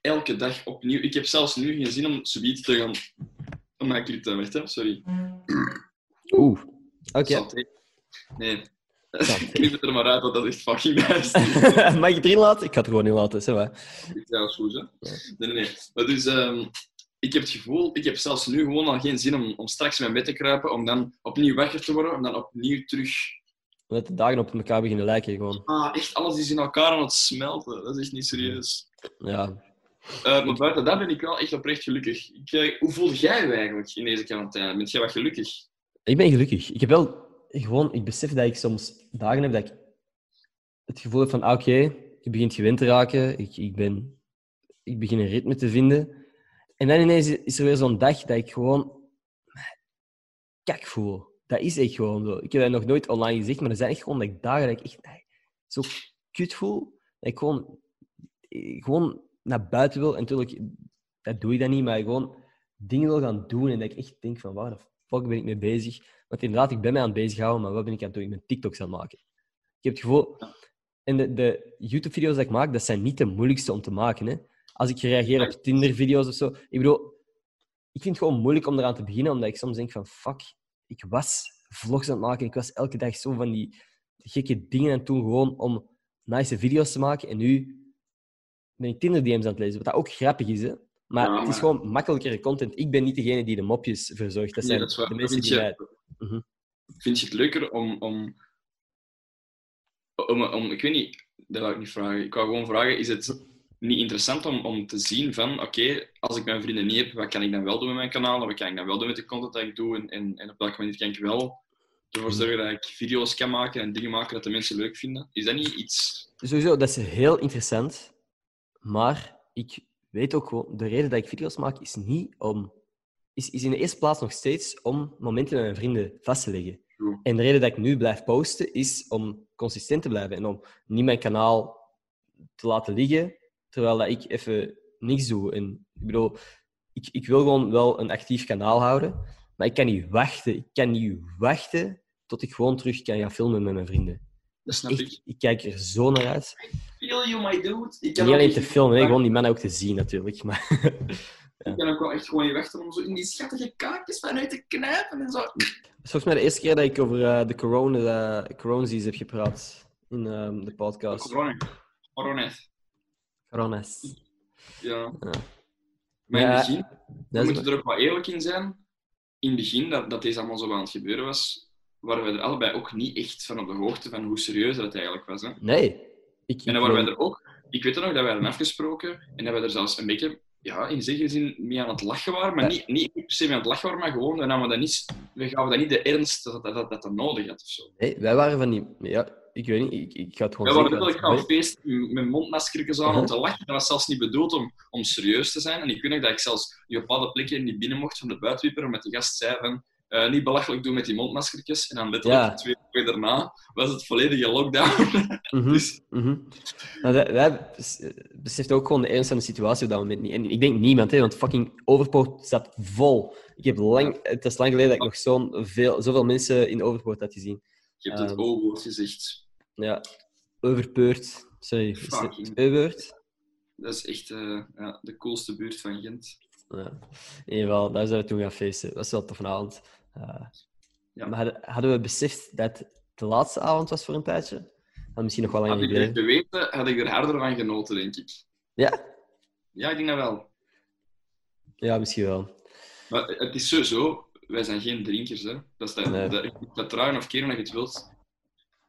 elke dag opnieuw... Ik heb zelfs nu geen zin om zoiets te gaan... Om mijn clip te wachten, sorry. Oeh. Oké. Nee. Knip het *laughs* er maar uit, want dat is fucking nice. *laughs* Mag ik het erin laten? Ik ga het gewoon niet laten. Zeg maar. Ja, dat is goed, hè? Nee, nee, nee. Maar dus, ehm, ik heb het gevoel, ik heb zelfs nu gewoon al geen zin om, om straks mijn bed te kruipen, om dan opnieuw wakker te worden, om dan opnieuw terug... Omdat de dagen op elkaar beginnen lijken gewoon. Ah, echt, alles is in elkaar aan het smelten. Dat is echt niet serieus. Ja. Eh, maar buiten dat ben ik wel echt oprecht gelukkig. Ik, eh, hoe voelde jij je eigenlijk in deze quarantaine? Ben jij wat gelukkig? Ik ben gelukkig. Ik heb wel gewoon... Ik besef dat ik soms dagen heb dat ik het gevoel heb van... ah, Oké, je begint gewend te raken. Ik, ik, ben, ik begin een ritme te vinden. En dan ineens is er weer zo'n dag dat ik gewoon... Kak voel. Dat is echt gewoon zo. Ik heb dat nog nooit online gezegd, maar er zijn echt gewoon dat ik dagen dat ik echt nee, zo kut voel. Dat ik gewoon, eh, gewoon naar buiten wil. En natuurlijk, dat doe je dan niet, maar gewoon dingen wil gaan doen. En dat ik echt denk van, waar de fuck ben ik mee bezig? Want inderdaad, ik ben mij aan het bezighouden, maar wat ben ik aan het doen? Ik ben TikToks aan het maken. Ik heb het gevoel... En de, de YouTube-video's dat ik maak, dat zijn niet de moeilijkste om te maken. Hè. Als ik reageer op Tinder-video's of zo... Ik bedoel, ik vind het gewoon moeilijk om eraan te beginnen, omdat ik soms denk van, fuck, ik was vlogs aan het maken. Ik was elke dag zo van die gekke dingen aan het doen, gewoon om nice video's te maken. En nu ben ik Tinder-DM's aan het lezen, wat dat ook grappig is, hè. Maar Ja, het is gewoon makkelijkere content. Ik ben niet degene die de mopjes verzorgt. Dat Nee, zijn dat de mensen vind, die je, Mhm. vind je het leuker om, om om, om, ik weet niet, dat wou ik niet vragen. Ik wou gewoon vragen, is het niet interessant om, om te zien van, oké, als ik mijn vrienden niet heb, wat kan ik dan wel doen met mijn kanaal? Wat kan ik dan wel doen met de content dat ik doe? En, en, en op welke manier kan ik wel ervoor zorgen dat ik video's kan maken en dingen maken dat de mensen leuk vinden? Is dat niet iets... Sowieso, dat is heel interessant. Maar ik weet ook gewoon, de reden dat ik video's maak is niet om... Is, is in de eerste plaats nog steeds om momenten met mijn vrienden vast te leggen. En de reden dat ik nu blijf posten is om consistent te blijven en om niet mijn kanaal te laten liggen terwijl dat ik even niks doe. En ik bedoel, ik, ik wil gewoon wel een actief kanaal houden, maar ik kan niet wachten. Ik kan niet wachten tot ik gewoon terug kan gaan filmen met mijn vrienden. Dat snap ik. ik kijk er zo naar uit. Feel you, my dude. Ik Niet kan, ook alleen niet- te filmen, hè, gewoon die mannen ook te zien natuurlijk. Maar ik kan ook wel echt gewoon niet wachten om zo in die schattige kaakjes vanuit te knijpen en zo. Het is volgens mij de eerste keer dat ik over eh, de corona, uh, coronasies heb gepraat in ehm, de podcast. Corona. Corona. Coronas. Ja. Ja. Maar in het begin, Dat we moeten er ook wel eerlijk in zijn. In het begin, dat, dat deze allemaal zo aan het gebeuren was, waren we er allebei ook niet echt van op de hoogte van hoe serieus dat eigenlijk was. Hè? Nee. Ik, En dan waren wij er ook... Ik weet nog dat wij hadden afgesproken en dat we er zelfs een beetje, ja, in zekere zin mee aan het lachen waren. Maar Ja. niet, niet per se mee aan het lachen waren, maar gewoon, we, namen dat niet, we gaven dat niet de ernst dat dat, dat, dat, nodig had of zo. Nee, wij waren van die... Ja, ik weet niet, ik, ik ga het gewoon Wij waren letterlijk gaan feesten met mondmaskertjes aan om Uh-huh. te lachen. Dat was zelfs niet bedoeld om, om serieus te zijn. En ik weet nog dat ik zelfs die bepaalde plekken niet binnen mocht van de buitenwieper, omdat die gast zei van eh, niet belachelijk doen met die mondmaskertjes. En dan letterlijk Ja. twee weken daarna was het volledige lockdown. *laughs* Mhm, dus mhm. Maar wij, wij bes- beseften ook gewoon de ernst van de situatie op dat moment niet. En ik denk niemand, hè, want fucking Overpoort staat vol. Ik heb lang, het is lang geleden dat ik nog zo'n veel, zoveel mensen in Overpoort had gezien. je hebt het Ehm. O-woord gezegd. Ja, Overpeurt. Sorry, Fucking. Dat is echt eh, ja, de coolste buurt van Gent. Ja. In ieder geval, daar zijn we toen gaan feesten. Dat was wel tof vanavond. Uh, Ja. Maar hadden, we beseft dat het de laatste avond was voor een tijdje? Had misschien nog wel Had langer ik het gebleven. geweten, had ik er harder van genoten, denk ik. Ja? Ja, ik denk dat wel. Ja, misschien wel. Maar het is sowieso, wij zijn geen drinkers. Hè. Dat is dat, Nee. dat, dat truien of keren dat je het wilt.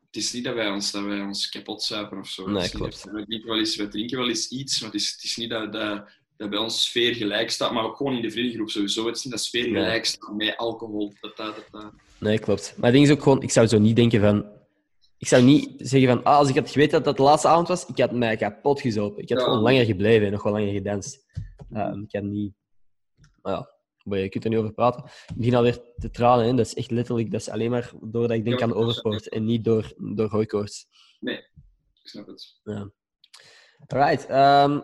Het is niet dat wij ons, dat wij ons kapot zuipen of zo. Nee, klopt. wij, drinken wel eens, wij drinken wel eens iets, maar het is, het is niet dat, dat, dat bij ons sfeer gelijk staat. Maar ook gewoon in de vriendengroep sowieso. Het is niet dat sfeer gelijk staat met alcohol. Dat, dat, dat, dat. Nee, klopt. Maar het ding is ook gewoon, ik zou zo niet denken van... Ik zou niet zeggen van, ah, als ik had geweten dat dat de laatste avond was, ik had mij kapot gezopen. Ik had Ja. gewoon langer gebleven en nog wel langer gedanst. Ehm, ik had niet... Maar ja, maar je kunt er niet over praten. Ik begin alweer te tranen, hè. dat is echt letterlijk, dat is alleen maar doordat ik denk Ja, aan overpoort en niet door, door hooikoorts. Nee, ik snap het. Ja. Alright. ehm,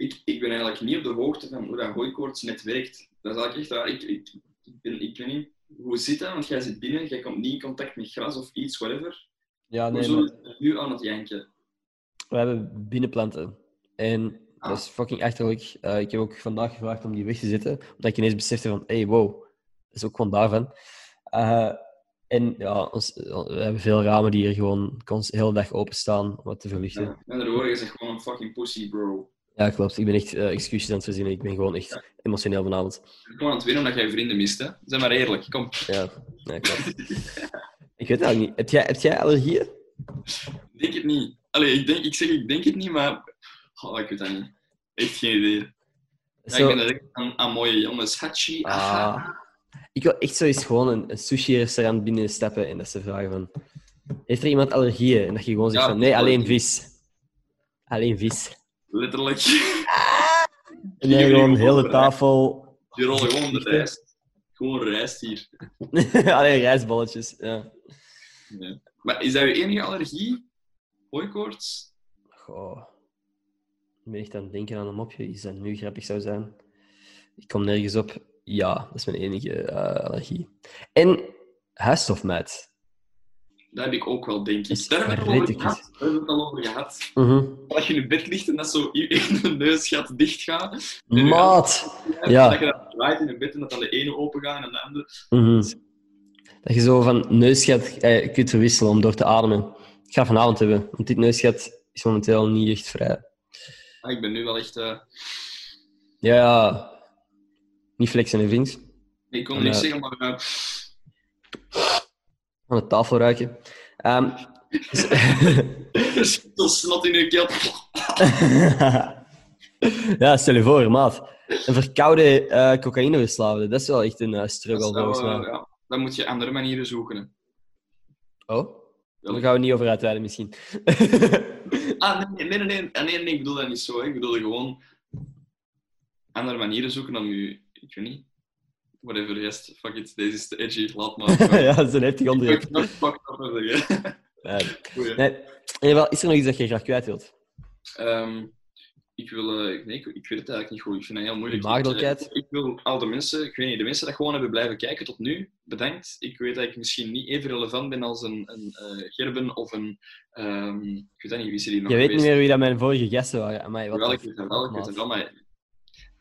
Ik, ik ben eigenlijk niet op de hoogte van hoe dat hooikoorts net werkt. Dat is eigenlijk echt waar. Ik, ik, ik, ben, ik weet niet, hoe zit dat? Want jij zit binnen, jij komt niet in contact met gras of iets, whatever. ja, nee, Hoezo maar het nu aan het janken? we hebben binnenplanten. En dat is fucking achterlijk. Eh, ik heb ook vandaag gevraagd om die weg te zetten, omdat ik ineens besefte van, hey, wow, dat is ook gewoon daarvan. Eh, en ja, ons, we hebben veel ramen die hier gewoon de hele dag openstaan om het te verlichten. Ja. En de woorden, je zegt gewoon een fucking pussy, bro. Ja, klopt. Ik ben echt eh, excuses aan het verzinnen. Ik ben gewoon echt emotioneel vanavond. Gewoon aan het winnen omdat jij vrienden mist, hè? Zeg maar eerlijk, kom. Ja, nee, klopt. ik weet het eigenlijk niet. Heb jij, heb jij allergieën? Ik denk het niet. Allee, ik, denk, ik zeg ik denk het niet, maar... Oh, ik weet dat niet. Echt geen idee. Ja, Zo- ik ben direct aan, aan mooie jongens. Hachi. Ah. Ik wil echt zo eens gewoon een, een sushi-restaurant binnenstappen en dat ze vragen van... Heeft er iemand allergieën? En dat je gewoon zegt Ja, van... Nee, alleen vis. Alleen vis. Letterlijk. En dan gewoon de hele tafel... Die rollen gewoon de rijst. Gewoon rijst hier. *laughs* alleen rijstballetjes. Ja. Nee. Maar is dat je enige allergie? Hooikoorts? Goh. Ik ben echt aan het denken aan een mopje. Iets dat nu grappig zou zijn. Ik kom nergens op. Ja, dat is mijn enige eh, allergie. En huisstofmijt. Dat heb ik ook wel, denk ik. Daar hebben we het over verrekelijk. gehad. Daar hebben we het al over gehad. Mhm. Dat je in bed ligt en dat zo de *laughs* neusgat dicht gaat. Maat! Ja. Dat je dat draait in je bed en dat dan de ene open gaat en de andere. Mhm. Dat je zo van neusgat eh, kunt verwisselen om door te ademen. Ik ga vanavond hebben, want dit neusgat is momenteel niet echt vrij. Ah, ik ben nu wel echt... eh, Ja, ja. Niet flexen, hè, vriend. Ik kon niks eh, zeggen, maar... eh, Aan de tafel ruiken. Ehm, *laughs* veel snot in je keel. *laughs* ja, stel je voor, maat. Een verkoude uh, cocaïneverslaafde, dat is wel echt een uh, struggle volgens mij. eh, ja, dan moet je andere manieren zoeken. hè. Oh? Daar gaan we niet over uitweiden misschien. *laughs* Ah, nee, nee, nee, nee, Ah, nee, nee, ik bedoel dat niet zo. hè. Ik bedoelde gewoon andere manieren zoeken om je... Ik weet niet. Whatever, yes, fuck it, deze is te edgy, laat *laughs* maar. ja, dat is een heftig Ik onderwerp. wil nog fuck up zeggen. *laughs* Ja. Goeie. Nee, geval, is er nog iets dat je graag kwijt wilt? Ehm, ik wil... eh, nee, ik, ik weet het eigenlijk niet goed. Ik vind het heel moeilijk. Maagdelijkheid? Ik, ik wil al de mensen... Ik weet niet, de mensen die gewoon hebben blijven kijken tot nu, bedankt. Ik weet dat ik misschien niet even relevant ben als een, een eh, Gerben of een... ehm, ik weet dat niet, wie er hier nog Je weet niet meer wie dat mijn vorige gasten waren. Amai, wat Wel, de ik weet het wel, ik weet maat. het wel, maar...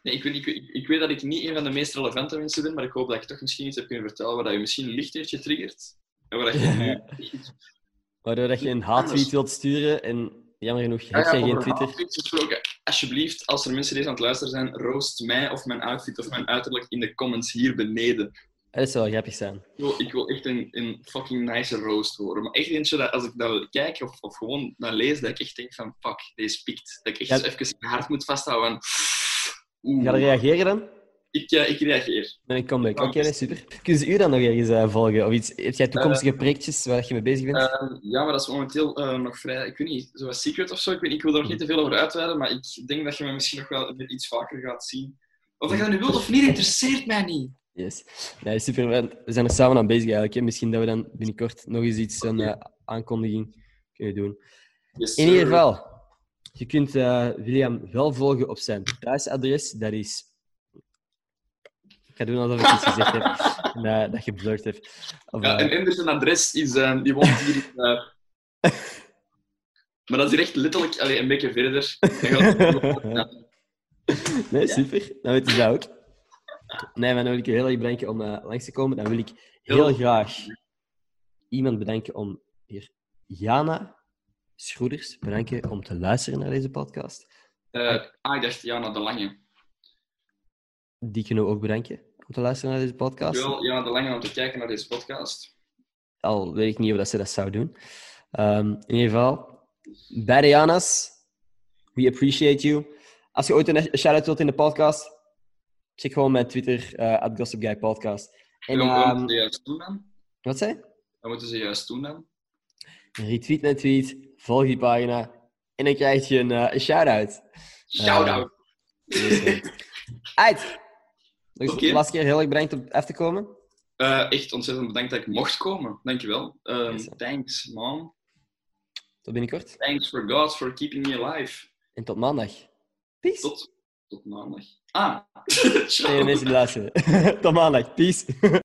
Nee, ik weet, ik, ik, weet dat ik niet een van de meest relevante mensen ben, maar ik hoop dat ik toch misschien iets heb kunnen vertellen wat je misschien licht heeft getriggerd. En waar dat je nu... Waardoor dat je een haattweet wilt sturen en jammer genoeg heb Ah ja, jij geen over Twitter. gesproken, alsjeblieft, als er mensen deze aan het luisteren zijn, roost mij of mijn outfit of mijn uiterlijk in de comments hier beneden. Dat zou wel grappig zijn. Ik wil, ik wil echt een, een fucking nice roast horen. Maar echt eentje dat als ik dat kijk of, of gewoon naar lees, dat ik echt denk van fuck, deze pikt. Dat ik echt Ja. even mijn hart moet vasthouden van... Oeh, Ga je reageren dan? ik, eh, ik reageer. Ik kom. Oké, super. Kunnen ze u dan nog ergens eh, volgen? Of iets? Heb jij toekomstige projectjes waar je mee bezig bent? Ehm, ja, maar dat is momenteel eh, nog vrij, ik weet niet, zoals secret of zo. Ik, weet, ik wil er nog niet te veel over uitweiden, maar ik denk dat je me misschien nog wel iets vaker gaat zien. Of dat je dat nu wilt of niet, interesseert mij niet. Yes. Nee, super. We zijn er samen aan bezig eigenlijk. Hè. Misschien dat we dan binnenkort nog eens iets, een eh, aankondiging kunnen doen. Yes, In ieder geval, je kunt eh, William wel volgen op zijn thuisadres. Dat is... Ik ga doen alsof ik iets gezegd heb *laughs* en eh, dat je blurred hebt. Of, Ja, eh, en Anders zijn adres is, eh, die woont hier. eh, *laughs* maar dat is hier echt letterlijk allee, een beetje verder. *laughs* Ja. Nee, super. Dan weet je dat ook. Nee, maar dan wil ik je heel erg bedanken om eh, langs te komen. Dan wil ik heel Heel- graag iemand bedanken om hier... Jana Schroeders bedanken om te luisteren naar deze podcast. Ah, ik dacht Jana de Lange. Die kunnen we ook bedanken om te luisteren naar deze podcast. Wel, Jana de Lange om te kijken naar deze podcast. Al weet ik niet of dat ze dat zou doen. Ehm, in ieder geval, beide Jana's, we appreciate you. Als je ooit een shout-out wilt in de podcast, check gewoon mijn Twitter, eh @gossipguypodcast. En En wat ehm, moeten ze juist doen dan? wat zei? Wat moeten ze juist doen dan? Retweet mijn tweet, volg die pagina en dan krijg je een, eh, een shout-out. Shout-out. Uit! Oké. de laatste keer heel erg bedankt om af te komen. Eh, echt ontzettend bedankt dat ik mocht komen. Dankjewel. Um, Yes, thanks, mom. Tot binnenkort. Thanks for God for keeping me alive. En tot maandag. Peace. Tot, tot maandag. Ah, *laughs* de mensen luisteren. *laughs* tot maandag. Peace. *laughs*